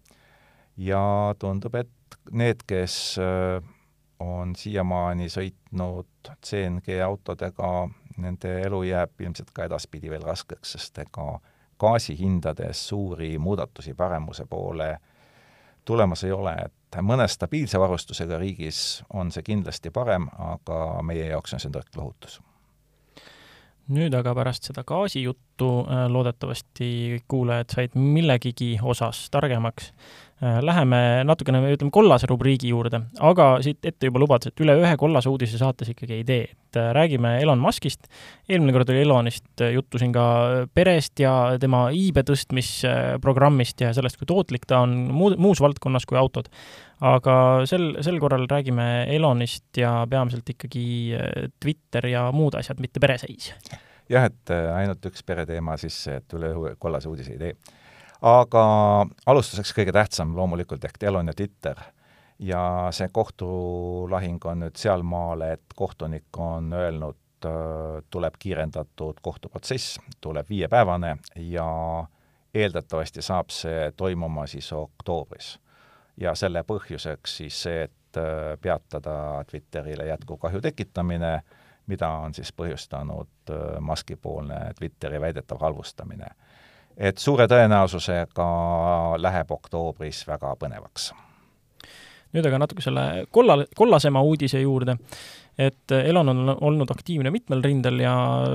ja tundub, et need, kes äh, on siiamaani sõitnud CNG autodega, nende elu jääb ilmselt ka edaspidi veel raskeks, sest ega gaasihindades suuri muudatusi paremuse poole tulemas ei ole, et mõne stabiilse varustusega riigis on see kindlasti parem, aga meie jaoks on see nõrk lohutus nüüd aga pärast seda gaasijuttu äh, loodetavasti kõik kuulajad said millegigi osas targemaks. Äh, läheme natukene, ütleme, kollase rubriigi juurde, aga siit ette juba lubades, et üle ühe kollase uudise saates ikkagi ei tee, et äh, räägime Elon Muskist. eelmine kord oli Elonist juttu siin ka perest ja tema iibe tõstmisprogrammist ja sellest, kui tootlik ta on muu, muus valdkonnas kui autod aga sel, sel korral räägime Elonist ja peamiselt ikkagi äh, Twitter ja muud asjad, mitte pereseis. jah, et äh, ainult üks pereteema sisse, et üle õhu kollase uudise ei tee. aga alustuseks kõige tähtsam loomulikult ehk Elon ja Twitter. ja see kohtulahing on nüüd sealmaale, et kohtunik on öelnud, äh, tuleb kiirendatud kohtuprotsess, tuleb viiepäevane ja eeldatavasti saab see toimuma siis oktoobris ja selle põhjuseks siis see, et äh, peatada Twitterile jätkuv kahju tekitamine, mida on siis põhjustanud äh, Muski poolne Twitteri väidetav halvustamine. et suure tõenäosusega läheb oktoobris väga põnevaks. nüüd aga natuke selle kolla, kollasema uudise juurde, et Elon on olnud aktiivne mitmel rindel ja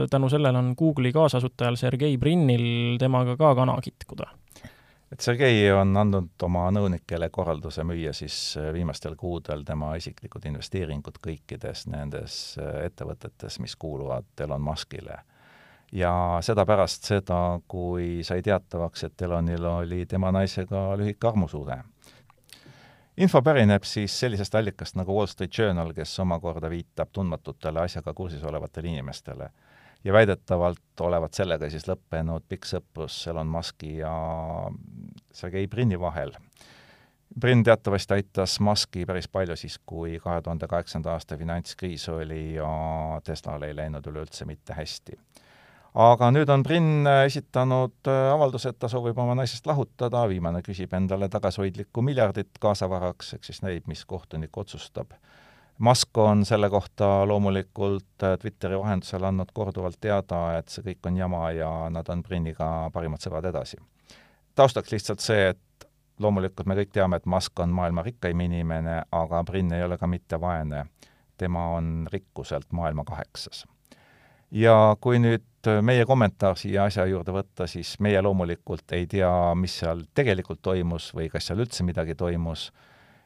tänu sellele on Google'i kaasasutajal Sergei Brinil temaga ka kana kitkuda et Sergei on andnud oma nõunikele korralduse müüa siis äh, viimastel kuudel tema isiklikud investeeringud kõikides nendes äh, ettevõtetes, mis kuuluvad Elon Muskile. ja seda pärast seda, kui sai teatavaks, et Elonil oli tema naisega lühike armusuhe. info pärineb siis sellisest allikast nagu Wall Street Journal, kes omakorda viitab tundmatutele asjaga kursis olevatele inimestele ja väidetavalt olevat sellega siis lõppenud pikk sõprus Elon Muski ja Sergei Brini vahel. Brin teatavasti aitas Muski päris palju siis, kui kahe tuhande kaheksanda aasta finantskriis oli ja Teslal ei läinud üleüldse mitte hästi. aga nüüd on Brin esitanud avalduse, et ta soovib oma naisest lahutada, viimane küsib endale tagasihoidlikku miljardit kaasavaraks, eks siis näib, mis kohtunik otsustab Musk on selle kohta loomulikult äh, Twitteri vahendusel andnud korduvalt teada, et see kõik on jama ja nad on Brinniga parimad sõbrad edasi. taustaks lihtsalt see, et loomulikult me kõik teame, et Musk on maailma rikkaim inimene, aga Brin ei ole ka mitte vaene. tema on rikkuselt maailma kaheksas. ja kui nüüd meie kommentaar siia asja juurde võtta, siis meie loomulikult ei tea, mis seal tegelikult toimus või kas seal üldse midagi toimus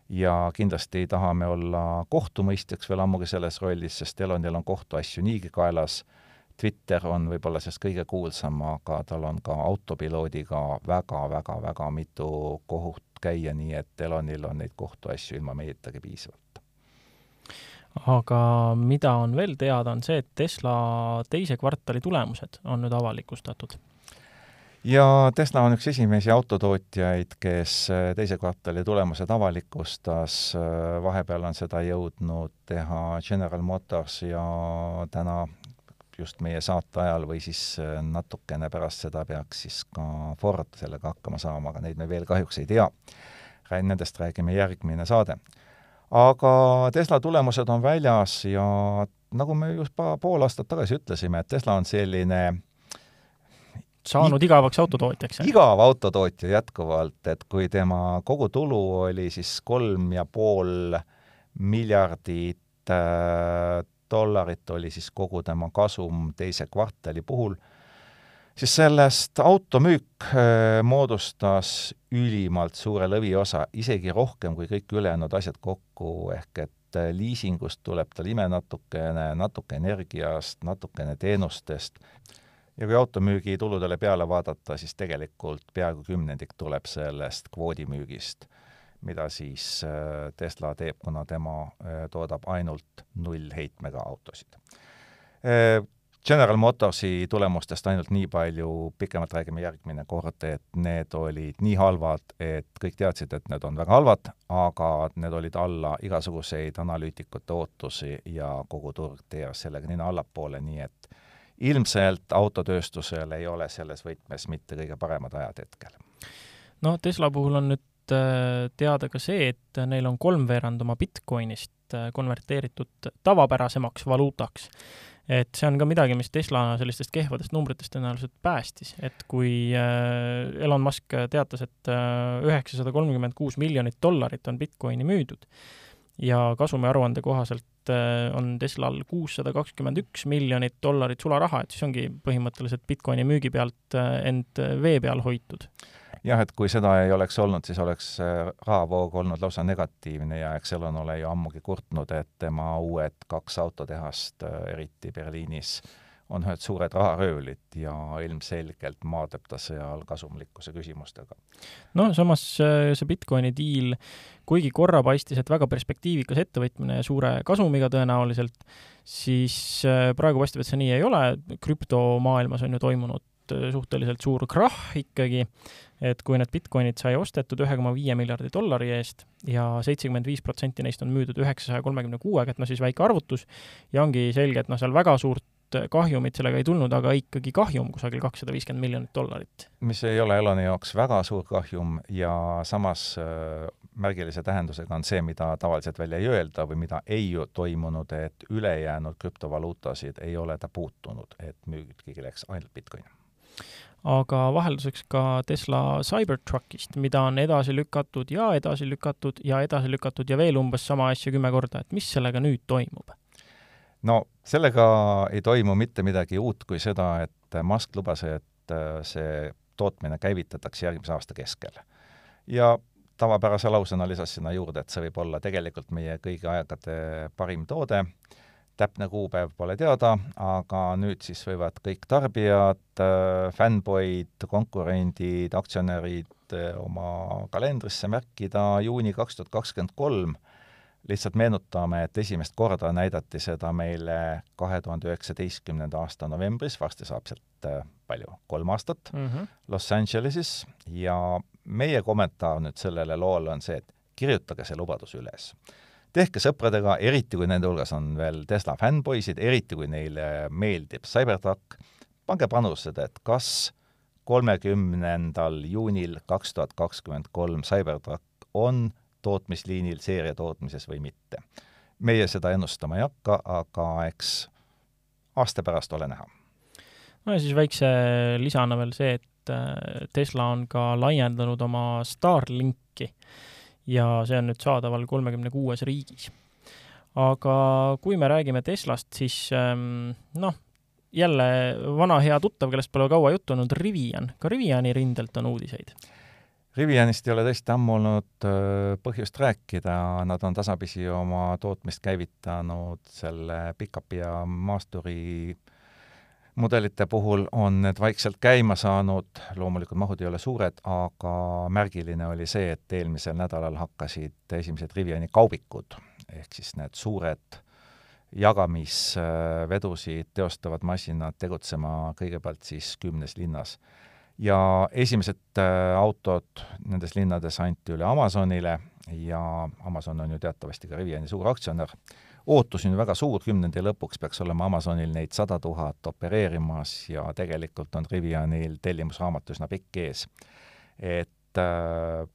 ja kindlasti tahame olla kohtumõistjaks veel ammugi selles rollis, sest Elonil on kohtuasju niigi kaelas, Twitter on võib-olla sellest kõige kuulsam, aga tal on ka autopiloodiga väga-väga-väga mitu kohut käia, nii et Elonil on neid kohtuasju ilma meietagi piisavalt. aga mida on veel teada, on see, et Tesla teise kvartali tulemused on nüüd avalikustatud ja Tesla on üks esimesi autotootjaid, kes äh, teise kvartali tulemused avalikustas, äh, vahepeal on seda jõudnud teha General Motors ja täna just meie saate ajal või siis äh, natukene pärast seda peaks siis ka Ford sellega hakkama saama, aga neid me veel kahjuks ei tea. Nendest räägime järgmine saade. aga Tesla tulemused on väljas ja nagu me just pool aastat tagasi ütlesime, et Tesla on selline saanud igavaks autotootjaks? igav autotootja jätkuvalt, et kui tema kogutulu oli siis kolm ja pool miljardit äh, dollarit, oli siis kogu tema kasum teise kvartali puhul, siis sellest automüük äh, moodustas ülimalt suure lõviosa, isegi rohkem kui kõik ülejäänud asjad kokku, ehk et äh, liisingust tuleb tal ime natukene, natuke energiast, natukene teenustest ja kui automüügi tuludele peale vaadata, siis tegelikult peaaegu kümnendik tuleb sellest kvoodimüügist, mida siis äh, Tesla teeb, kuna tema äh, toodab ainult nullheitmega autosid. Äh, General Motorsi tulemustest ainult nii palju, pikemalt räägime järgmine kord, et need olid nii halvad, et kõik teadsid, et need on väga halvad, aga need olid alla igasuguseid analüütikute ootusi ja kogu turg teeras sellega nina allapoole, nii et ilmselt autotööstusel ei ole selles võtmes mitte kõige paremad ajad hetkel. no Tesla puhul on nüüd äh, teada ka see, et neil on kolmveerand oma Bitcoinist äh, konverteeritud tavapärasemaks valuutaks. et see on ka midagi, mis Tesla sellistest kehvadest numbritest tõenäoliselt päästis, et kui äh, Elon Musk teatas, et üheksasada kolmkümmend kuus miljonit dollarit on Bitcoini müüdud ja kasumiaruande kohaselt Äh, on Teslal kuussada kakskümmend üks miljonit dollarit sularaha, et siis ongi põhimõtteliselt Bitcoini müügi pealt äh, end äh, vee peal hoitud. jah, et kui seda ei oleks olnud, siis oleks rahavoog olnud lausa negatiivne ja eks Elon ole ju ammugi kurtnud, et tema uued kaks autotehast, eriti Berliinis, on ühed suured raharöövlid ja ilmselgelt maadleb ta seal kasumlikkuse küsimustega. no samas see Bitcoini diil, kuigi korra paistis, et väga perspektiivikas ettevõtmine ja suure kasumiga tõenäoliselt, siis äh, praegu paistab, et see nii ei ole, krüptomaailmas on ju toimunud äh, suhteliselt suur krahh ikkagi, et kui need Bitcoinid sai ostetud ühe koma viie miljardi dollari eest ja seitsekümmend viis protsenti neist on müüdud üheksasaja kolmekümne kuuega, et no siis väike arvutus, ja ongi selge, et noh, seal väga suurt kahjumit sellega ei tulnud, aga ikkagi kahjum kusagil kakssada viiskümmend miljonit dollarit. mis ei ole Eloni jaoks väga suur kahjum ja samas äh, märgilise tähendusega on see, mida tavaliselt välja ei öelda või mida ei toimunud, et ülejäänud krüptovaluutasid ei ole ta puutunud, et müügigi läks ainult Bitcoin aga vahelduseks ka Tesla Cybertruckist, mida on edasi lükatud ja edasi lükatud ja edasi lükatud ja veel umbes sama asja kümme korda, et mis sellega nüüd toimub? No sellega ei toimu mitte midagi uut kui seda, et Musk lubas, et äh, see tootmine käivitatakse järgmise aasta keskel. ja tavapärase lausena lisas sinna juurde, et see võib olla tegelikult meie kõigi aegade parim toode, täpne kuupäev pole teada, aga nüüd siis võivad kõik tarbijad, fännboid, konkurendid, aktsionärid oma kalendrisse märkida juuni kaks tuhat kakskümmend kolm lihtsalt meenutame, et esimest korda näidati seda meile kahe tuhande üheksateistkümnenda aasta novembris, varsti saab sealt äh, palju, kolm aastat mm, -hmm. Los Angeleses ja meie kommentaar nüüd sellele loole on see, et kirjutage see lubadus üles. tehke sõpradega, eriti kui nende hulgas on veel Tesla fännpoisid, eriti kui neile meeldib Cybertruck, pange panused, et kas kolmekümnendal juunil kaks tuhat kakskümmend kolm Cybertruck on tootmisliinil seeriatootmises või mitte. meie seda ennustama ei hakka, aga eks aasta pärast ole näha. no ja siis väikse lisana veel see, et äh, Tesla on ka laiendanud oma Starlinki ja see on nüüd saadaval kolmekümne kuues riigis. aga kui me räägime Teslast, siis ähm, noh, jälle vana hea tuttav, kellest pole kaua juttu olnud, Rivian. ka Riviani rindelt on uudiseid Rivianist ei ole tõesti ammu olnud põhjust rääkida, nad on tasapisi oma tootmist käivitanud selle pikapi ja maasturi mudelite puhul on need vaikselt käima saanud, loomulikult mahud ei ole suured, aga märgiline oli see, et eelmisel nädalal hakkasid esimesed Riviani kaubikud, ehk siis need suured jagamisvedusid teostavad masinad tegutsema kõigepealt siis kümnes linnas ja esimesed äh, autod nendes linnades anti üle Amazonile ja Amazon on ju teatavasti ka Riviani suur aktsionär. ootus on ju väga suur, kümnendi lõpuks peaks olema Amazonil neid sada tuhat opereerimas ja tegelikult on Rivianil tellimusraamat üsna pikk ees. et äh,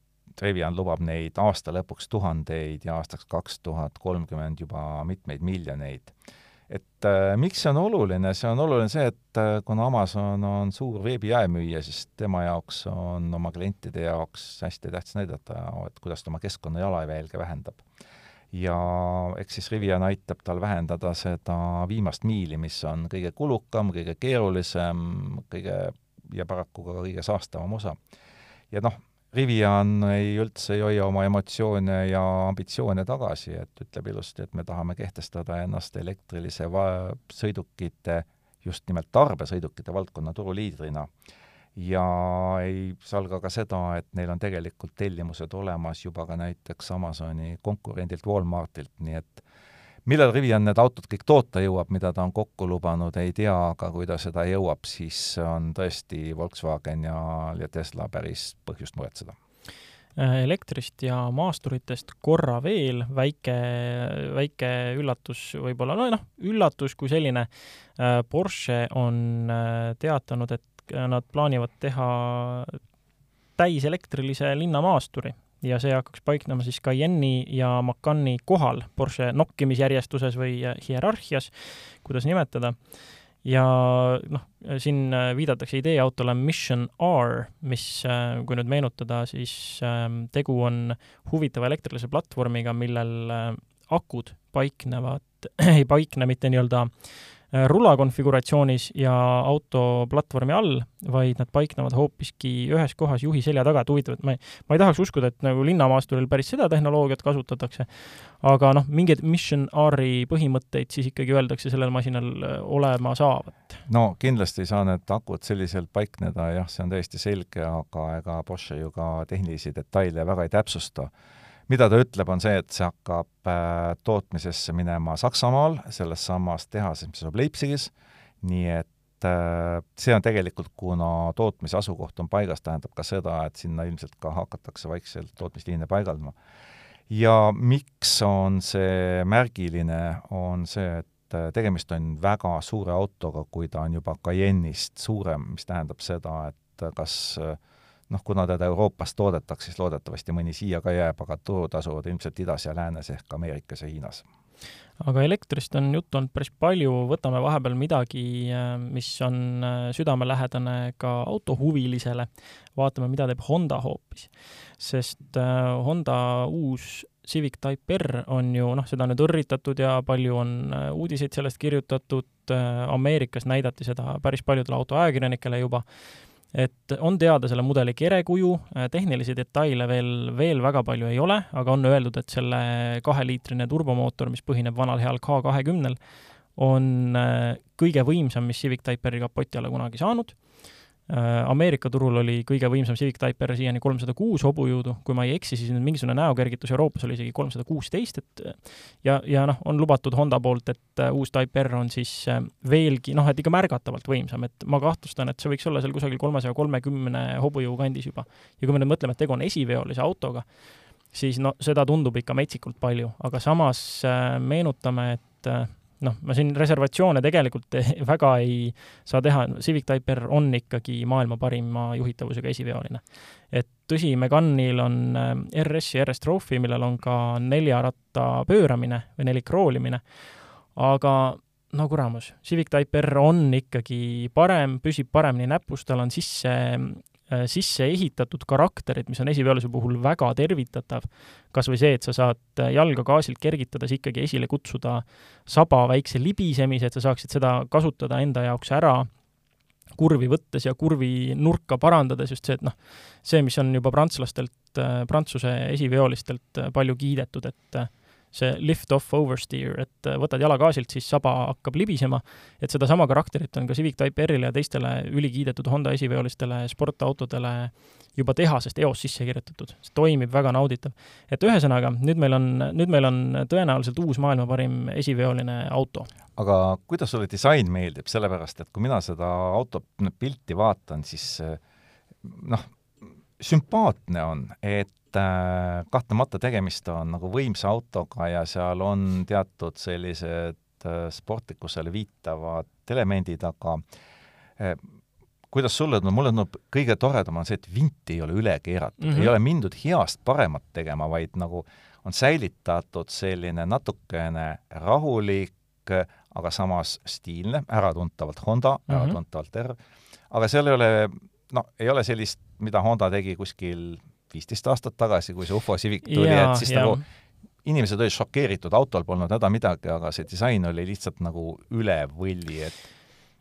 Rivian lubab neid aasta lõpuks tuhandeid ja aastaks kaks tuhat kolmkümmend juba mitmeid miljoneid et äh, miks see on oluline, see on oluline see, et äh, kuna Amazon on suur veebijaemüüja, siis tema jaoks on oma klientide jaoks hästi tähtis näidata, et kuidas ta oma keskkonna jalajälge vähendab. ja eks siis Rivian aitab tal vähendada seda viimast miili, mis on kõige kulukam, kõige keerulisem, kõige ja paraku ka kõige saastavam osa. ja noh, Rivian ei üldse ei hoia oma emotsioone ja ambitsioone tagasi, et ütleb ilusti, et me tahame kehtestada ennast elektrilise sõidukite, just nimelt tarbesõidukite valdkonna turuliidrina. ja ei salga ka seda, et neil on tegelikult tellimused olemas juba ka näiteks Amazoni konkurendilt Walmartilt, nii et millal Rivian need autod kõik toota jõuab, mida ta on kokku lubanud, ei tea, aga kui ta seda jõuab, siis on tõesti Volkswagen ja, ja Tesla päris põhjust muretseda äh, elektrist ja maasturitest korra veel väike, väike üllatus võib-olla, no noh, üllatus kui selline. Äh, Porsche on äh, teatanud, et nad plaanivad teha täiselektrilise linnamaasturi ja see hakkaks paiknema siis Cayenne'i ja Macani kohal Porsche nokkimisjärjestuses või äh, hierarhias, kuidas nimetada. ja noh, siin äh, viidatakse ideeautole Mission R, mis, äh, kui nüüd meenutada, siis ähm, tegu on huvitava elektrilise platvormiga, millel akud paiknevad, ei paikne mitte nii-öelda äh, rula konfiguratsioonis ja auto platvormi all, vaid nad paiknevad hoopiski ühes kohas juhi selja taga, et huvitav, et ma ei, ma ei tahaks uskuda, et nagu linnamaasturil päris seda tehnoloogiat kasutatakse, aga noh, mingeid Mission R-i põhimõtteid siis ikkagi öeldakse sellel masinal äh, olema saavat. no kindlasti ei saa need akud selliselt paikneda, jah, see on täiesti selge, aga ega Porsche ju ka tehnilisi detaile väga ei täpsusta mida ta ütleb, on see, et see hakkab äh, tootmisesse minema Saksamaal, selles samas tehases, mis asub Leipzigis, nii et äh, see on tegelikult, kuna tootmise asukoht on paigas, tähendab ka seda, et sinna ilmselt ka hakatakse vaikselt tootmisliine paigaldama. ja miks on see märgiline, on see, et äh, tegemist on väga suure autoga, kui ta on juba Cayenne'ist suurem, mis tähendab seda, et kas äh, noh, kuna teda Euroopas toodetakse, siis loodetavasti mõni siia ka jääb, aga turud asuvad ilmselt idas ja läänes ehk Ameerikas ja Hiinas. aga elektrist on juttu olnud päris palju, võtame vahepeal midagi, mis on äh, südamelähedane ka autohuvilisele, vaatame, mida teeb Honda hoopis. sest äh, Honda uus Civic Type R on ju, noh, seda on nüüd õrritatud ja palju on äh, uudiseid sellest kirjutatud, Ameerikas näidati seda päris paljudele autoajakirjanikele juba et on teada selle mudeli kerekuju, tehnilisi detaile veel, veel väga palju ei ole, aga on öeldud, et selle kaheliitrine turbomootor, mis põhineb vanal heal K kahekümnel, on kõige võimsam, mis Civic Type R-i kapoti alla kunagi saanud. Äh, Ameerika turul oli kõige võimsam Civic Type R siiani kolmsada kuus hobujõudu, kui ma ei eksi, siis mingisugune näokergitus Euroopas oli isegi kolmsada kuusteist, et ja, ja noh, on lubatud Honda poolt, et uh, uus Type R on siis uh, veelgi noh, et ikka märgatavalt võimsam, et ma kahtlustan, et see võiks olla seal kusagil kolmesaja kolmekümne hobujõu kandis juba. ja kui me nüüd mõtleme, et tegu on esiveolise autoga, siis no seda tundub ikka metsikult palju, aga samas meenutame, et noh, ma siin reservatsioone tegelikult väga ei saa teha, Civic Type R on ikkagi maailma parima juhitavusega esiveoline. et tõsi, Meganil on äh, RS ja RS Trophy, millel on ka nelja ratta pööramine või nelikroolimine, aga no kuramus, Civic Type R on ikkagi parem, püsib paremini näpus, tal on sisse sisse ehitatud karakterid, mis on esiveolise puhul väga tervitatav, kas või see, et sa saad äh, jalga gaasilt kergitades ikkagi esile kutsuda saba väikse libisemise, et sa saaksid seda kasutada enda jaoks ära, kurvi võttes ja kurvi nurka parandades, just see, et noh, see, mis on juba prantslastelt, äh, prantsuse esiveolistelt palju kiidetud, et see lift-off oversteer, et äh, võtad jala gaasilt, siis saba hakkab libisema, et sedasama karakterit on ka Civic Type R-ile ja teistele ülikiidetud Honda esiveolistele sportautodele juba tehasest eos sisse kirjutatud. see toimib väga nauditav. et ühesõnaga, nüüd meil on, nüüd meil on tõenäoliselt uus maailma parim esiveoline auto. aga kuidas sulle disain meeldib, sellepärast et kui mina seda auto pilti vaatan, siis noh, sümpaatne on, et äh, kahtlemata tegemist on nagu võimsa autoga ja seal on teatud sellised äh, sportlikkusele viitavad elemendid, aga äh, kuidas sulle tundub, mulle tundub kõige toredam on see, et vinti ei ole üle keeratud mm, -hmm. ei ole mindud heast paremat tegema, vaid nagu on säilitatud selline natukene rahulik, aga samas stiilne, äratuntavalt Honda mm, -hmm. äratuntavalt R, aga seal ei ole, no ei ole sellist, mida Honda tegi kuskil viisteist aastat tagasi, kui see ufo Civic tuli, et siis ja. nagu inimesed olid šokeeritud, autol polnud häda midagi, aga see disain oli lihtsalt nagu üle võlli, et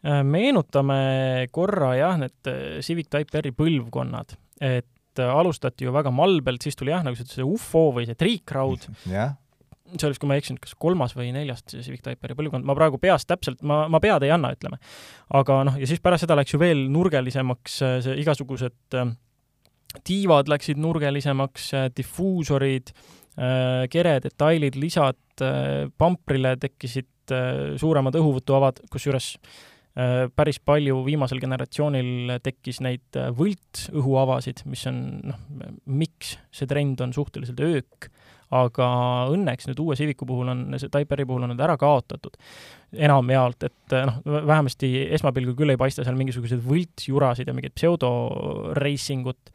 äh, meenutame korra jah, need äh, Civic Type R-i põlvkonnad, et äh, alustati ju väga malbelt, siis tuli jah, nagu sa ütlesid, see ufo või see triikraud yeah., see oli, kui ma ei eksinud, kas kolmas või neljas Civic Type R-i põlvkond, ma praegu peast täpselt, ma, ma pead ei anna, ütleme. aga noh, ja siis pärast seda läks ju veel nurgelisemaks see igasugused äh, tiivad läksid nurgelisemaks, äh, difuusorid, äh, keredetailid, lisad, äh, pamprile tekkisid suuremad õhuvõtuavad, kusjuures päris palju viimasel generatsioonil tekkis neid võltõhuavasid, mis on noh, miks see trend on suhteliselt öök, aga õnneks nüüd uue Civicu puhul on, see Type R-i puhul on need ära kaotatud enamjaolt, et noh, vähemasti esmapilgul küll ei paista seal mingisuguseid võltsjurasid ja mingit pseudoreisingut,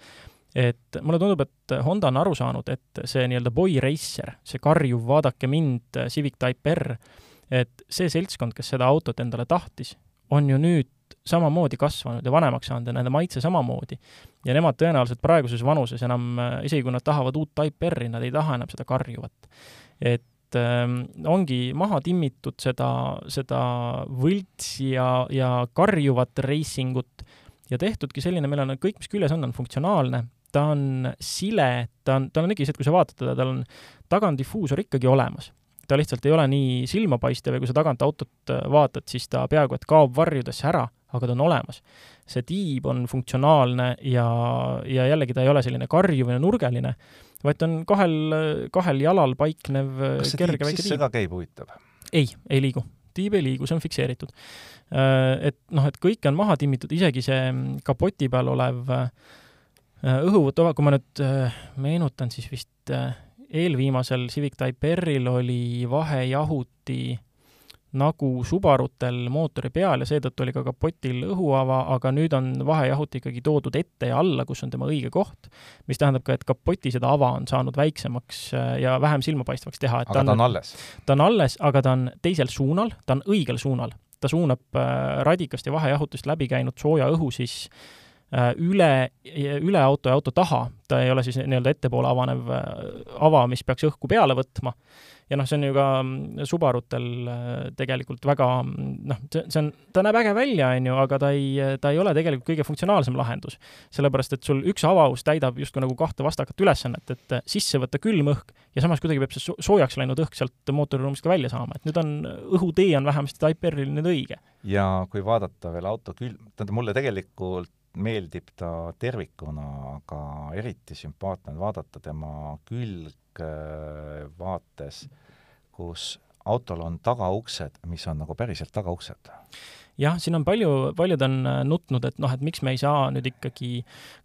et mulle tundub, et Honda on aru saanud, et see nii-öelda boy racer, see karjuv vaadake mind Civic Type R, et see seltskond, kes seda autot endale tahtis, on ju nüüd samamoodi kasvanud ja vanemaks saanud ja nende maitse samamoodi. ja nemad tõenäoliselt praeguses vanuses enam, isegi kui nad tahavad uut Type R-i, nad ei taha enam seda karjuvat. et ähm, ongi maha timmitud seda, seda võltsi ja, ja karjuvat reisingut ja tehtudki selline, meil on kõik, mis küljes on, on funktsionaalne, ta on sile, ta on, tal on ikkagi see, et kui sa vaatad teda, tal on tagandifuusor ikkagi olemas. ta lihtsalt ei ole nii silmapaistev ja kui sa tagant autot äh, vaatad, siis ta peaaegu et kaob varjudesse ära, aga ta on olemas. see tiib on funktsionaalne ja, ja jällegi ta ei ole selline karjuv ja nurgeline, vaid ta on kahel, kahel jalal paiknev kas see tiib sisse ka käib, huvitav? ei, ei liigu tiib ei liigu, see on fikseeritud. Äh, et noh, et kõike on maha timmitud, isegi see kapoti peal olev äh, Äh, õhuvõtuava, kui ma nüüd äh, meenutan, siis vist äh, eelviimasel Civic Type R-il oli vahejahuti nagu Subarutel mootori peal ja seetõttu oli ka kapotil õhuava, aga nüüd on vahejahuti ikkagi toodud ette ja alla, kus on tema õige koht, mis tähendab ka, et kapoti seda ava on saanud väiksemaks ja vähem silmapaistvaks teha. aga ta on, ta on alles? ta on alles, aga ta on teisel suunal, ta on õigel suunal. ta suunab radikast ja vahejahutust läbi käinud sooja õhu siis üle, üle auto ja auto taha, ta ei ole siis nii-öelda ettepoole avanev ava, mis peaks õhku peale võtma ja noh, see on ju ka mm, Subarutel äh, tegelikult väga mm, noh, see, see on, ta näeb äge välja, on ju, aga ta ei, ta ei ole tegelikult kõige funktsionaalsem lahendus. sellepärast, et sul üks avaus täidab justkui nagu kahte vastakat ülesannet, et äh, sisse võtta külm õhk ja samas kuidagi peab see soojaks läinud õhk sealt mootoriruumist ka välja saama, et nüüd on, õhutee on vähemasti Type-R-il nüüd õige. ja kui vaadata veel auto külm, tähendab, mulle tegelikult meeldib ta tervikuna, aga eriti sümpaatne on vaadata tema külg vaates, kus autol on tagauksed, mis on nagu päriselt tagauksed. jah, siin on palju, paljud on äh, nutnud, et noh, et miks me ei saa nüüd ikkagi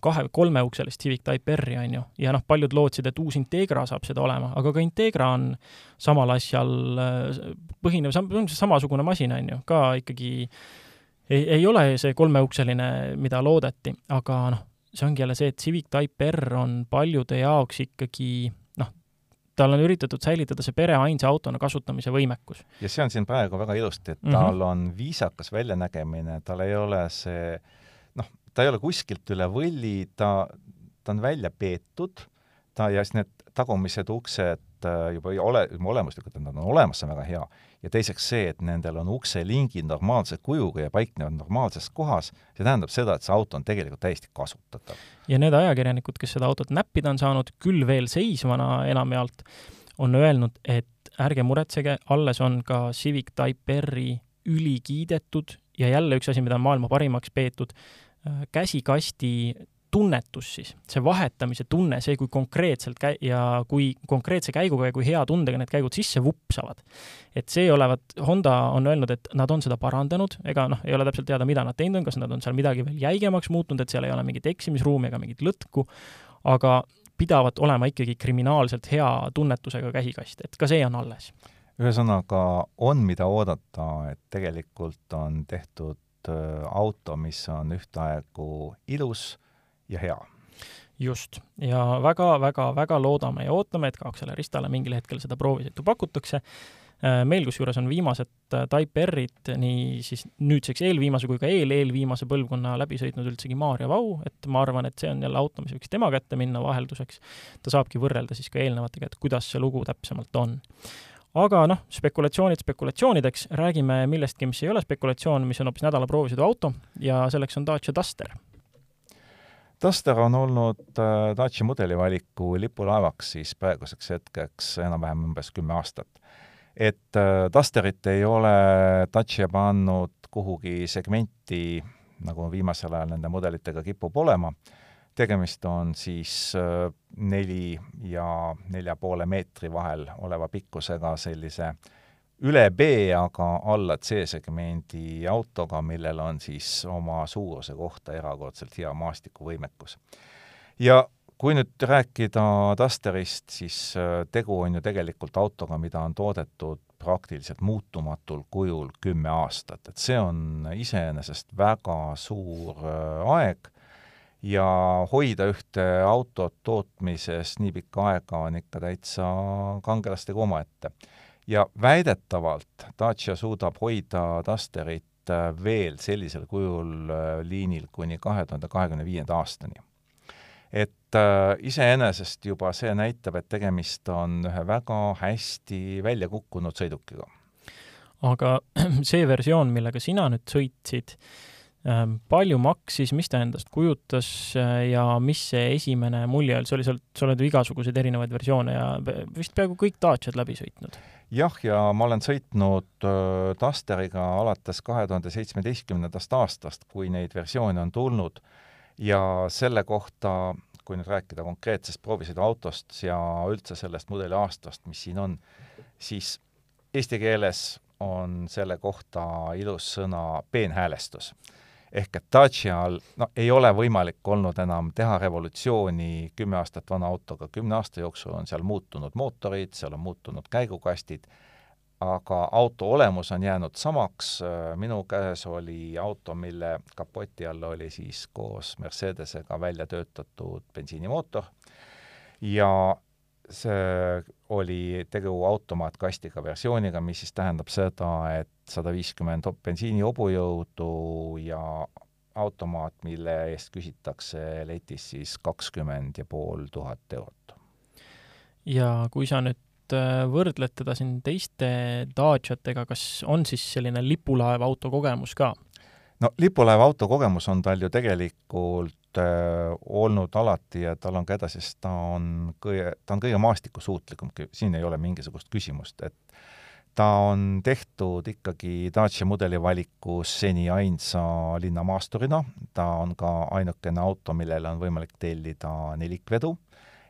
kahe, kolmeukselist Civic Type R-i, on ju, ja noh, paljud lootsid, et uus Integra saab seda olema, aga ka Integra on samal asjal äh, põhinev, samasugune masin, on ju, ka ikkagi ei, ei ole see kolmeukseline, mida loodeti, aga noh, see ongi jälle see, et Civic Type R on paljude jaoks ikkagi tal on üritatud säilitada see pere ainsa autona kasutamise võimekus. ja see on siin praegu väga ilusti, et tal mm -hmm. on viisakas väljanägemine, tal ei ole see noh, ta ei ole kuskilt üle võlli, ta, ta on välja peetud, ta ja siis need tagumised uksed äh, juba ole, olemuslikult, nad on olemas, see on väga hea ja teiseks see, et nendel on ukselingid normaalse kujuga ja paiknevad normaalses kohas, see tähendab seda, et see auto on tegelikult täiesti kasutatav. ja need ajakirjanikud, kes seda autot näppida on saanud, küll veel seisvana enamjaolt, on öelnud, et ärge muretsege, alles on ka Civic Type R-i ülikiidetud ja jälle üks asi, mida on maailma parimaks peetud, äh, käsikasti tunnetus siis, see vahetamise tunne, see, kui konkreetselt käi- ja kui konkreetse käiguga ja kui hea tundega need käigud sisse vupsavad. et see olevat, Honda on öelnud, et nad on seda parandanud, ega noh, ei ole täpselt teada, mida nad teinud on, kas nad on seal midagi veel jäigemaks muutnud, et seal ei ole mingit eksimisruumi ega mingit lõtku, aga pidavat olema ikkagi kriminaalselt hea tunnetusega käsikast, et ka see on alles. ühesõnaga, on, mida oodata, et tegelikult on tehtud äh, auto, mis on ühtaegu ilus, ja hea. just, ja väga-väga-väga loodame ja ootame, et ka Acceleristale mingil hetkel seda proovisõitu pakutakse. Äh, meil kusjuures on viimased äh, Type R-id nii siis nüüdseks eelviimase kui ka eel-eelviimase põlvkonna läbi sõitnud üldsegi Maarja Vau, et ma arvan, et see on jälle auto, mis võiks tema kätte minna vahelduseks. ta saabki võrrelda siis ka eelnevatega, et kuidas see lugu täpsemalt on aga noh, spekulatsioonid spekulatsioonideks, räägime millestki, mis ei ole spekulatsioon, mis on hoopis nädala proovisõidu auto ja selleks on Dacia Duster Duster on olnud äh, Dacia mudelivaliku lipulaevaks siis praeguseks hetkeks enam-vähem umbes kümme aastat. et äh, Dusterit ei ole Dacia pannud kuhugi segmenti, nagu viimasel ajal nende mudelitega kipub olema, tegemist on siis äh, neli ja nelja poole meetri vahel oleva pikkusega sellise äh, üle B, aga alla C-segmendi autoga, millel on siis oma suuruse kohta erakordselt hea maastikuvõimekus. ja kui nüüd rääkida Dusterist, siis äh, tegu on ju tegelikult autoga, mida on toodetud praktiliselt muutumatul kujul kümme aastat, et see on iseenesest väga suur äh, aeg ja hoida ühte autot tootmises nii pikka aega on ikka täitsa kangelastega omaette ja väidetavalt Dacia suudab hoida Dusterit äh, veel sellisel kujul äh, liinil kuni kahe tuhande kahekümne viienda aastani. et äh, iseenesest juba see näitab, et tegemist on ühe väga hästi välja kukkunud sõidukiga. aga see versioon, millega sina nüüd sõitsid, ähm, palju maksis, mis ta endast kujutas ja mis see esimene mulje oli, see oli sealt, sa oled ju igasuguseid erinevaid versioone ja vist peaaegu kõik Daciad läbi sõitnud jah, ja ma olen sõitnud Dusteriga alates kahe tuhande seitsmeteistkümnendast aastast, kui neid versioone on tulnud. Ja selle kohta, kui nüüd rääkida konkreetsest proovisõiduautost ja üldse sellest mudeli aastast, mis siin on, siis eesti keeles on selle kohta ilus sõna peenhäälestus ehk et Dacia'l no ei ole võimalik olnud enam teha revolutsiooni kümme aastat vana autoga, kümne aasta jooksul on seal muutunud mootorid, seal on muutunud käigukastid, aga auto olemus on jäänud samaks, minu käes oli auto, mille kapoti all oli siis koos Mercedesega välja töötatud bensiinimootor. Ja see oli tegu automaatkastiga versiooniga, mis siis tähendab seda, et sada viiskümmend bensiini hobujõudu ja automaat, mille eest küsitakse letis siis kakskümmend ja pool tuhat eurot. ja kui sa nüüd äh, võrdled teda siin teiste Daciatega, kas on siis selline lipulaeva auto kogemus ka? no lipulaeva auto kogemus on tal ju tegelikult olnud alati ja tal on ka edasi, sest ta on kõige, ta on kõige maastikusuutlikum, siin ei ole mingisugust küsimust, et ta on tehtud ikkagi Dacia mudeli valikus seni ainsa linnamaasturina, ta on ka ainukene auto, millele on võimalik tellida nelikvedu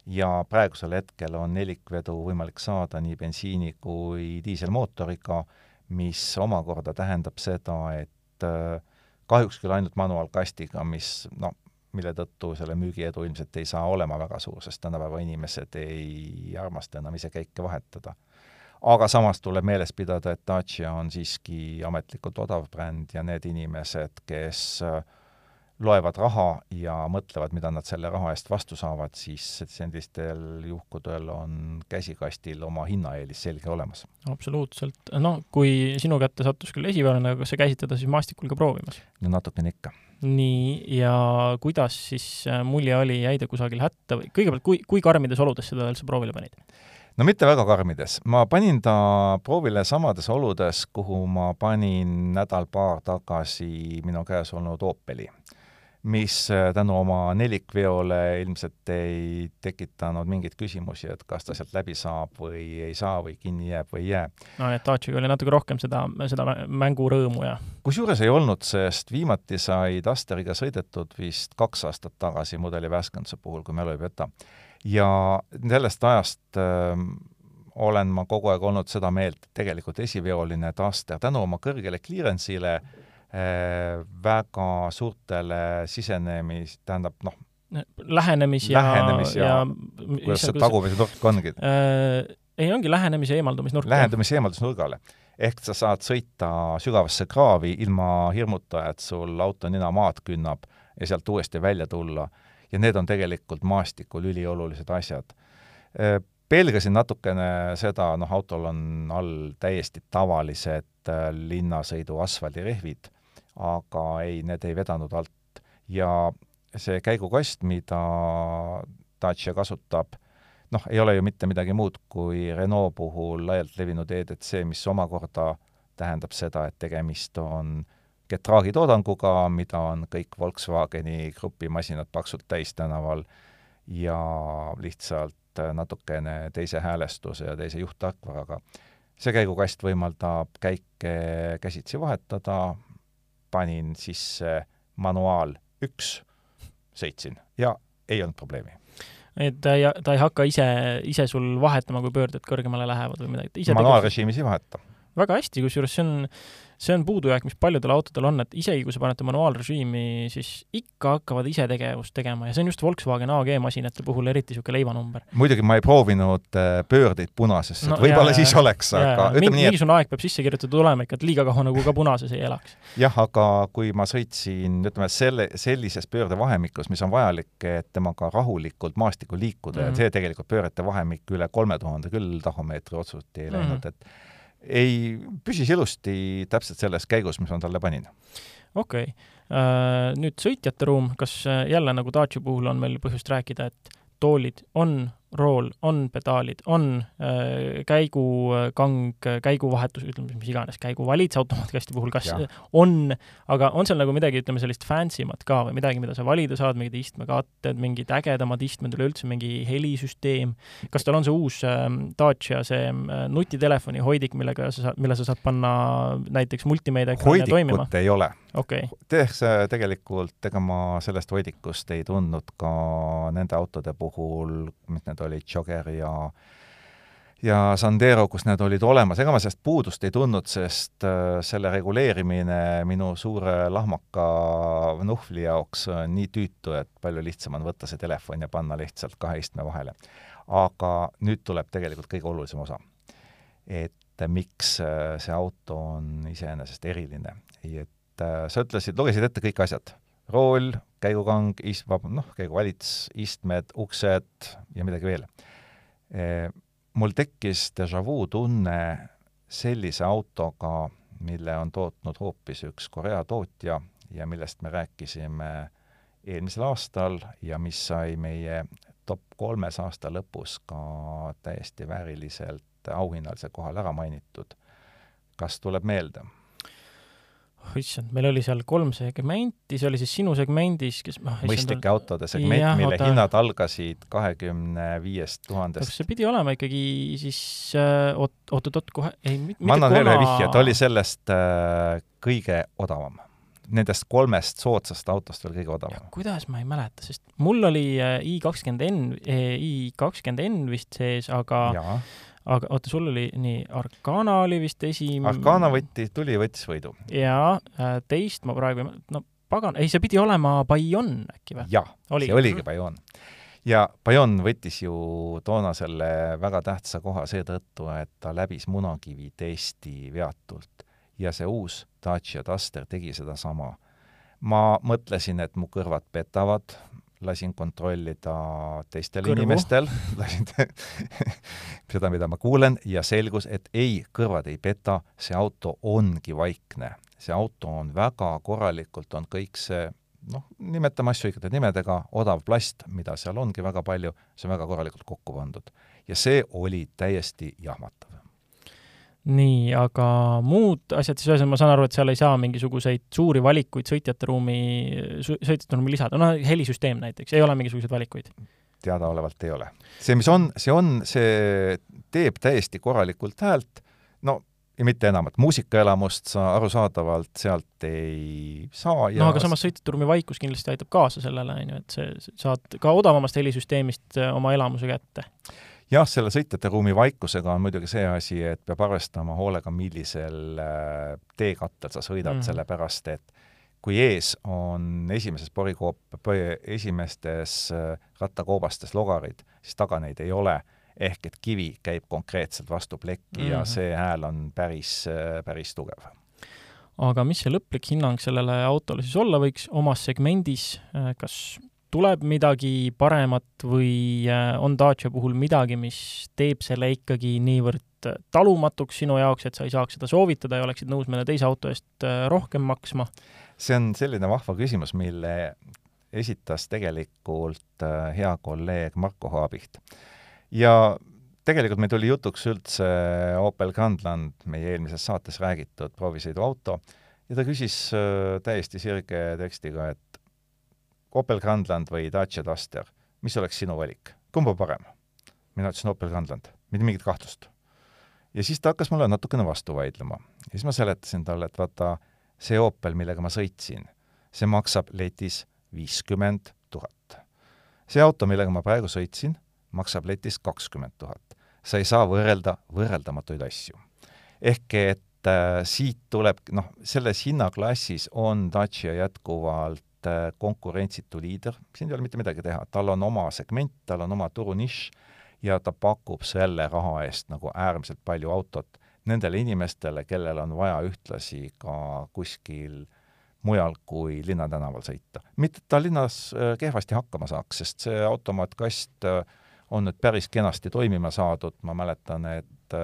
ja praegusel hetkel on nelikvedu võimalik saada nii bensiini kui diiselmootoriga, mis omakorda tähendab seda, et äh, kahjuks küll ainult manuaalkastiga, mis noh, mille tõttu selle müügiedu ilmselt ei saa olema väga suur, sest tänapäeva inimesed ei armasta enam ise käike vahetada. aga samas tuleb meeles pidada, et Dacia on siiski ametlikult odav bränd ja need inimesed, kes äh, loevad raha ja mõtlevad, mida nad selle raha eest vastu saavad, siis sellistel juhkudel on käsikastil oma hinnaeelis selge olemas. absoluutselt. no kui sinu kätte sattus küll esiveolane, aga kas sa käisid teda siis maastikul ka proovimas? no natukene ikka. Nii, ja kuidas siis äh, mulje oli, jäi ta kusagil hätta või kõigepealt, kui, kui karmides oludes seda üldse proovile panid? no mitte väga karmides, ma panin ta proovile samades oludes, kuhu ma panin nädal-paar tagasi minu käes olnud Opeli mis äh, tänu oma nelikveole ilmselt ei tekitanud mingeid küsimusi, et kas ta sealt läbi saab või ei saa või kinni jääb või ei jää. no nii et Daciaga oli natuke rohkem seda, seda mängurõõmu ja kusjuures ei olnud, sest viimati sai Dusteriga sõidetud vist kaks aastat tagasi mudeli värskenduse puhul, kui mälu ei peta. ja sellest ajast äh, olen ma kogu aeg olnud seda meelt, et tegelikult esiveoline Duster tänu oma kõrgele clearance'ile Äh, väga suurtele sisenemis, tähendab noh, lähenemis ja lähenemis ja, ja kuidas see tagumine nurk ongi äh,? ei, ongi lähenemis- ja eemaldumisnurk. lähenemis- ja eemaldusnurgale. ehk sa saad sõita sügavasse kraavi ilma hirmuta, et sul auto nina maad künnab ja sealt uuesti välja tulla. ja need on tegelikult maastikul üliolulised asjad äh, pelgasin natukene seda, noh, autol on all täiesti tavalised äh, linnasõidu asfaldirehvid aga ei, need ei vedanud alt. ja see käigukast, mida Dacia kasutab, noh, ei ole ju mitte midagi muud kui Renault puhul laialt levinud EDC, mis omakorda tähendab seda, et tegemist on Getragi toodanguga, mida on kõik Volkswageni grupi masinad paksult täis tänaval ja lihtsalt natukene teise häälestuse ja teise juhttarkvaraga. see käigukast võimaldab käike käsitsi vahetada, panin sisse manuaal üks, sõitsin ja ei olnud probleemi et ta ei, ta ei hakka ise, ise sul vahetama, kui pöörded kõrgemale lähevad või midagi? manuaalrežiimis ei vaheta. väga hästi, kusjuures see on, see on puudujääk, mis paljudel autodel on, et isegi kui sa paned manuaalrežiimi, siis ikka hakkavad ise tegevust tegema ja see on just Volkswagen AG masinate puhul eriti niisugune leivanumber. muidugi ma ei proovinud äh, pöördeid punasesse no,, võib-olla siis oleks, aga ütleme nii, et mingisugune aeg peab sisse kirjutatud olema ikka, et liiga kaua nagu ka punases ei elaks. jah, aga kui ma sõitsin, ütleme, selle, sellises pöördevahemikus, mis on vajalik, et temaga rahulikult maastikul liikuda mm -hmm. ja see tegelikult pöörete vahemik üle kolme tuhande küll tahomeetri otsusti ei läinud mm, -hmm. et ei, püsis ilusti täpselt selles käigus, mis ma talle panin. okei okay., äh, nüüd sõitjate ruum, kas äh, jälle nagu Dacia puhul on meil põhjust rääkida, et toolid on rool, on pedaalid, on äh, käigukang, käiguvahetus, ütleme mis iganes, käiguvalits automaatkasti puhul, kas ja. on, aga on seal nagu midagi, ütleme sellist fancy mat ka või midagi, mida sa valida saad, mingid istmekatted, mingid ägedamad istmed, üleüldse mingi helisüsteem, kas tal on see uus äh, Dacia, see äh, nutitelefoni hoidik, millega sa saad, mille sa saad panna näiteks multimeedia ekraani toimima? ei ole okay.. teeks tegelikult, ega ma sellest hoidikust ei tundnud ka nende autode puhul, mis need olid Jogger ja ja Sandero, kus need olid olemas, ega ma sellest puudust ei tundnud, sest äh, selle reguleerimine minu suure lahmaka nuhvli jaoks on nii tüütu, et palju lihtsam on võtta see telefon ja panna lihtsalt kahe istme vahele. aga nüüd tuleb tegelikult kõige olulisem osa. et miks äh, see auto on iseenesest eriline, et äh, sa ütlesid, lugesid ette kõik asjad, rool, käigukang, ist-, noh, käiguvalits, istmed, uksed ja midagi veel. Eh, mul tekkis déjà vu tunne sellise autoga, mille on tootnud hoopis üks Korea tootja ja millest me rääkisime eelmisel aastal ja mis sai meie top kolmes aasta lõpus ka täiesti vääriliselt auhinnalise kohal ära mainitud. kas tuleb meelde? Issand, meil oli seal kolm segmenti, see oli siis sinu segmendis, kes noh mõistlike autode segment, mille oota. hinnad algasid kahekümne viiest tuhandest. kas see pidi olema ikkagi siis äh, oot, oot-oot, kohe, ei ma annan jälle vihje, ta oli sellest äh, kõige odavam. Nendest kolmest soodsast autost veel kõige odavam. kuidas ma ei mäleta, sest mul oli äh, i kakskümmend N, äh, i kakskümmend N vist sees, aga ja aga oota, sul oli nii, Arcana oli vist esim-. Arcana võtti, tuli, võttis võidu. jaa, äh, teist ma praegu ei no pagan, ei, see pidi olema Bayon äkki või? jah, see oligi Bayon. ja Bayon võttis ju toona selle väga tähtsa koha seetõttu, et ta läbis munakivi testi veatult ja see uus Dacia Duster tegi sedasama. ma mõtlesin, et mu kõrvad petavad, lasin kontrollida teistel Kõrvu. inimestel, lasin seda, mida ma kuulen, ja selgus, et ei, kõrvad ei peta, see auto ongi vaikne. see auto on väga korralikult, on kõik see noh, nimetame asju õigete nimedega, odav plast, mida seal ongi väga palju, see on väga korralikult kokku pandud. ja see oli täiesti jahmatav nii, aga muud asjad siis, ühesõnaga ma saan aru, et seal ei saa mingisuguseid suuri valikuid sõitjate ruumi, sõitjate ruumi lisada, no helisüsteem näiteks, ei ole mingisuguseid valikuid? teadaolevalt ei ole. see, mis on, see on, see teeb täiesti korralikult häält, no ja mitte enamat, muusikaelamust sa arusaadavalt sealt ei saa ja no aga samas sõitjate ruumi vaikus kindlasti aitab kaasa sellele, on ju, et see, saad ka odavamast helisüsteemist oma elamuse kätte jah, selle sõitjate ruumi vaikusega on muidugi see asi, et peab arvestama hoolega, millisel äh, teekattel sa sõidad mm, sellepärast et kui ees on esimeses porikoop-, esimestes äh, rattakoobastes logarid, siis taga neid ei ole, ehk et kivi käib konkreetselt vastu plekki mm -hmm. ja mhm. see hääl on päris, äh, päris tugev aga mis see lõplik hinnang sellele autole siis olla võiks omas segmendis, kas tuleb midagi paremat või äh, on Dacia puhul midagi, mis teeb selle ikkagi niivõrd äh, talumatuks sinu jaoks, et sa ei saaks seda soovitada ja oleksid nõus mõne teise auto eest äh, rohkem maksma? see on selline vahva küsimus, mille esitas tegelikult hea kolleeg Marko Haabicht. ja tegelikult meil tuli jutuks üldse Opel Grandland, meie eelmises saates räägitud proovisõiduauto, ja ta küsis täiesti sirge tekstiga, et Opel Grandland või Dacia Duster, mis oleks sinu valik? kumb on parem? mina ütlesin Opel Grandland, mitte mingit kahtlust. ja siis ta hakkas mulle natukene vastu vaidlema. ja siis ma seletasin talle, et vaata, see Opel, millega ma sõitsin, see maksab letis viiskümmend tuhat. see auto, millega ma praegu sõitsin, maksab letis kakskümmend tuhat. sa ei saa võrrelda võrreldamatuid asju. ehk et äh, siit tuleb, noh, selles hinnaklassis on Dacia jätkuvalt konkurentsitu liider, siin ei ole mitte midagi teha, tal on oma segment, tal on oma turunišš ja ta pakub selle raha eest nagu äärmiselt palju autot nendele inimestele, kellel on vaja ühtlasi ka kuskil mujal kui linnatänaval sõita. mitte et ta linnas äh, kehvasti hakkama saaks, sest see automaatkast äh, on nüüd päris kenasti toimima saadud, ma mäletan, et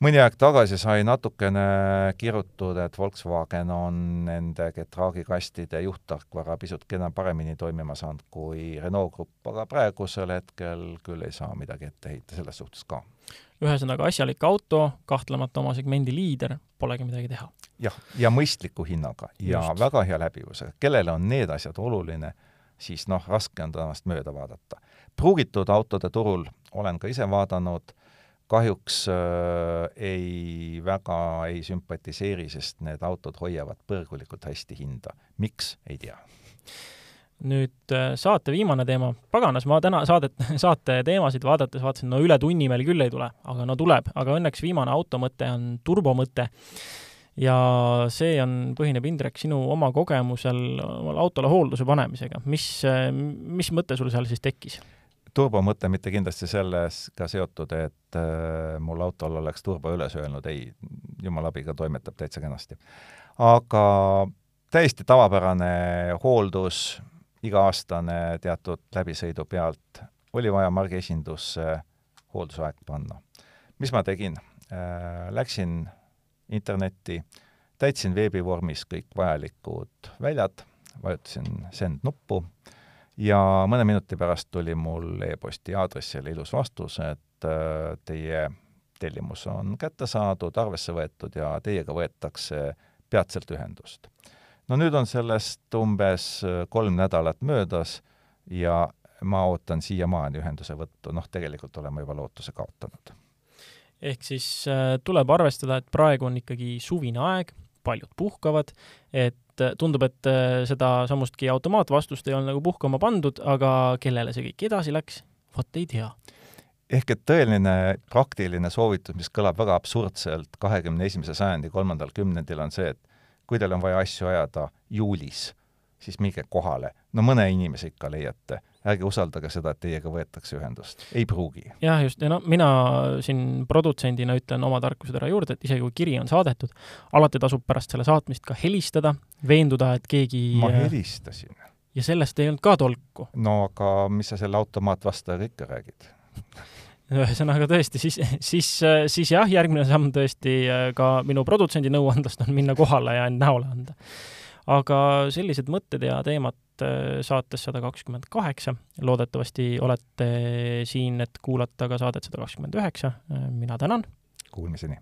mõni aeg tagasi sai natukene kirutud, et Volkswagen on nende getraagikastide juhttarkvara pisut kena paremini toimima saanud kui Renault Grupp, aga praegusel hetkel küll ei saa midagi ette heita selles suhtes ka. ühesõnaga asjalik auto, kahtlemata oma segmendi liider, polegi midagi teha. jah, ja mõistliku hinnaga ja Just. väga hea läbivusega. kellele on need asjad oluline, siis noh, raske on temast mööda vaadata. pruugitud autode turul olen ka ise vaadanud kahjuks äh, ei, väga ei sümpatiseeri, sest need autod hoiavad põrgulikult hästi hinda. miks, ei tea. nüüd äh, saate viimane teema. paganas, ma täna saadet, saate teemasid vaadates vaatasin, no üle tunni meil küll ei tule, aga no tuleb. aga õnneks viimane automõte on turbomõte ja see on, põhineb, Indrek, sinu oma kogemusel autole hoolduse panemisega. mis, mis mõte sul seal siis tekkis? Turbomõte mitte kindlasti sellega seotud, et äh, mul autol oleks turbo üles öelnud, ei, jumala abiga toimetab täitsa kenasti. aga täiesti tavapärane hooldus, iga-aastane teatud läbisõidu pealt, oli vaja margi esindusse hooldusaeg panna. mis ma tegin äh,? Läksin internetti, täitsin veebivormis kõik vajalikud väljad, vajutasin send nuppu ja mõne minuti pärast tuli mul e-posti aadressile ilus vastus, et äh, teie tellimus on kätte saadud, arvesse võetud ja teiega võetakse peatselt ühendust. no nüüd on sellest umbes äh, kolm nädalat möödas ja ma ootan siiamaani ühenduse võttu, noh, tegelikult olen ma juba lootuse kaotanud. ehk siis äh, tuleb arvestada, et praegu on ikkagi suvine aeg, paljud puhkavad, et äh, tundub, et äh, seda samustki automaatvastust ei olnud nagu puhkama pandud, aga kellele see kõik edasi läks, vot ei tea ehk et tõeline praktiline soovitus, mis kõlab väga absurdselt kahekümne esimese sajandi kolmandal kümnendil, on see, et kui teil on vaja asju ajada juulis, siis minge kohale. no mõne inimese ikka leiate ärge usaldage seda, et teiega võetakse ühendust. ei pruugi. jah, just, ja no mina siin produtsendina ütlen oma tarkused ära juurde, et isegi kui kiri on saadetud, alati tasub pärast selle saatmist ka helistada, veenduda, et keegi ma helistasin. ja sellest ei olnud ka tolku. no aga mis sa selle automaatvastajaga ikka räägid ühesõnaga tõesti, siis, siis, siis jah, järgmine samm tõesti ka minu produtsendi nõuandest on minna kohale ja end näole anda. aga sellised mõtted ja teemad Äh, saates sada kakskümmend kaheksa. loodetavasti olete siin, et kuulata ka saadet sada kakskümmend üheksa. Äh, mina tänan. Kuulmiseni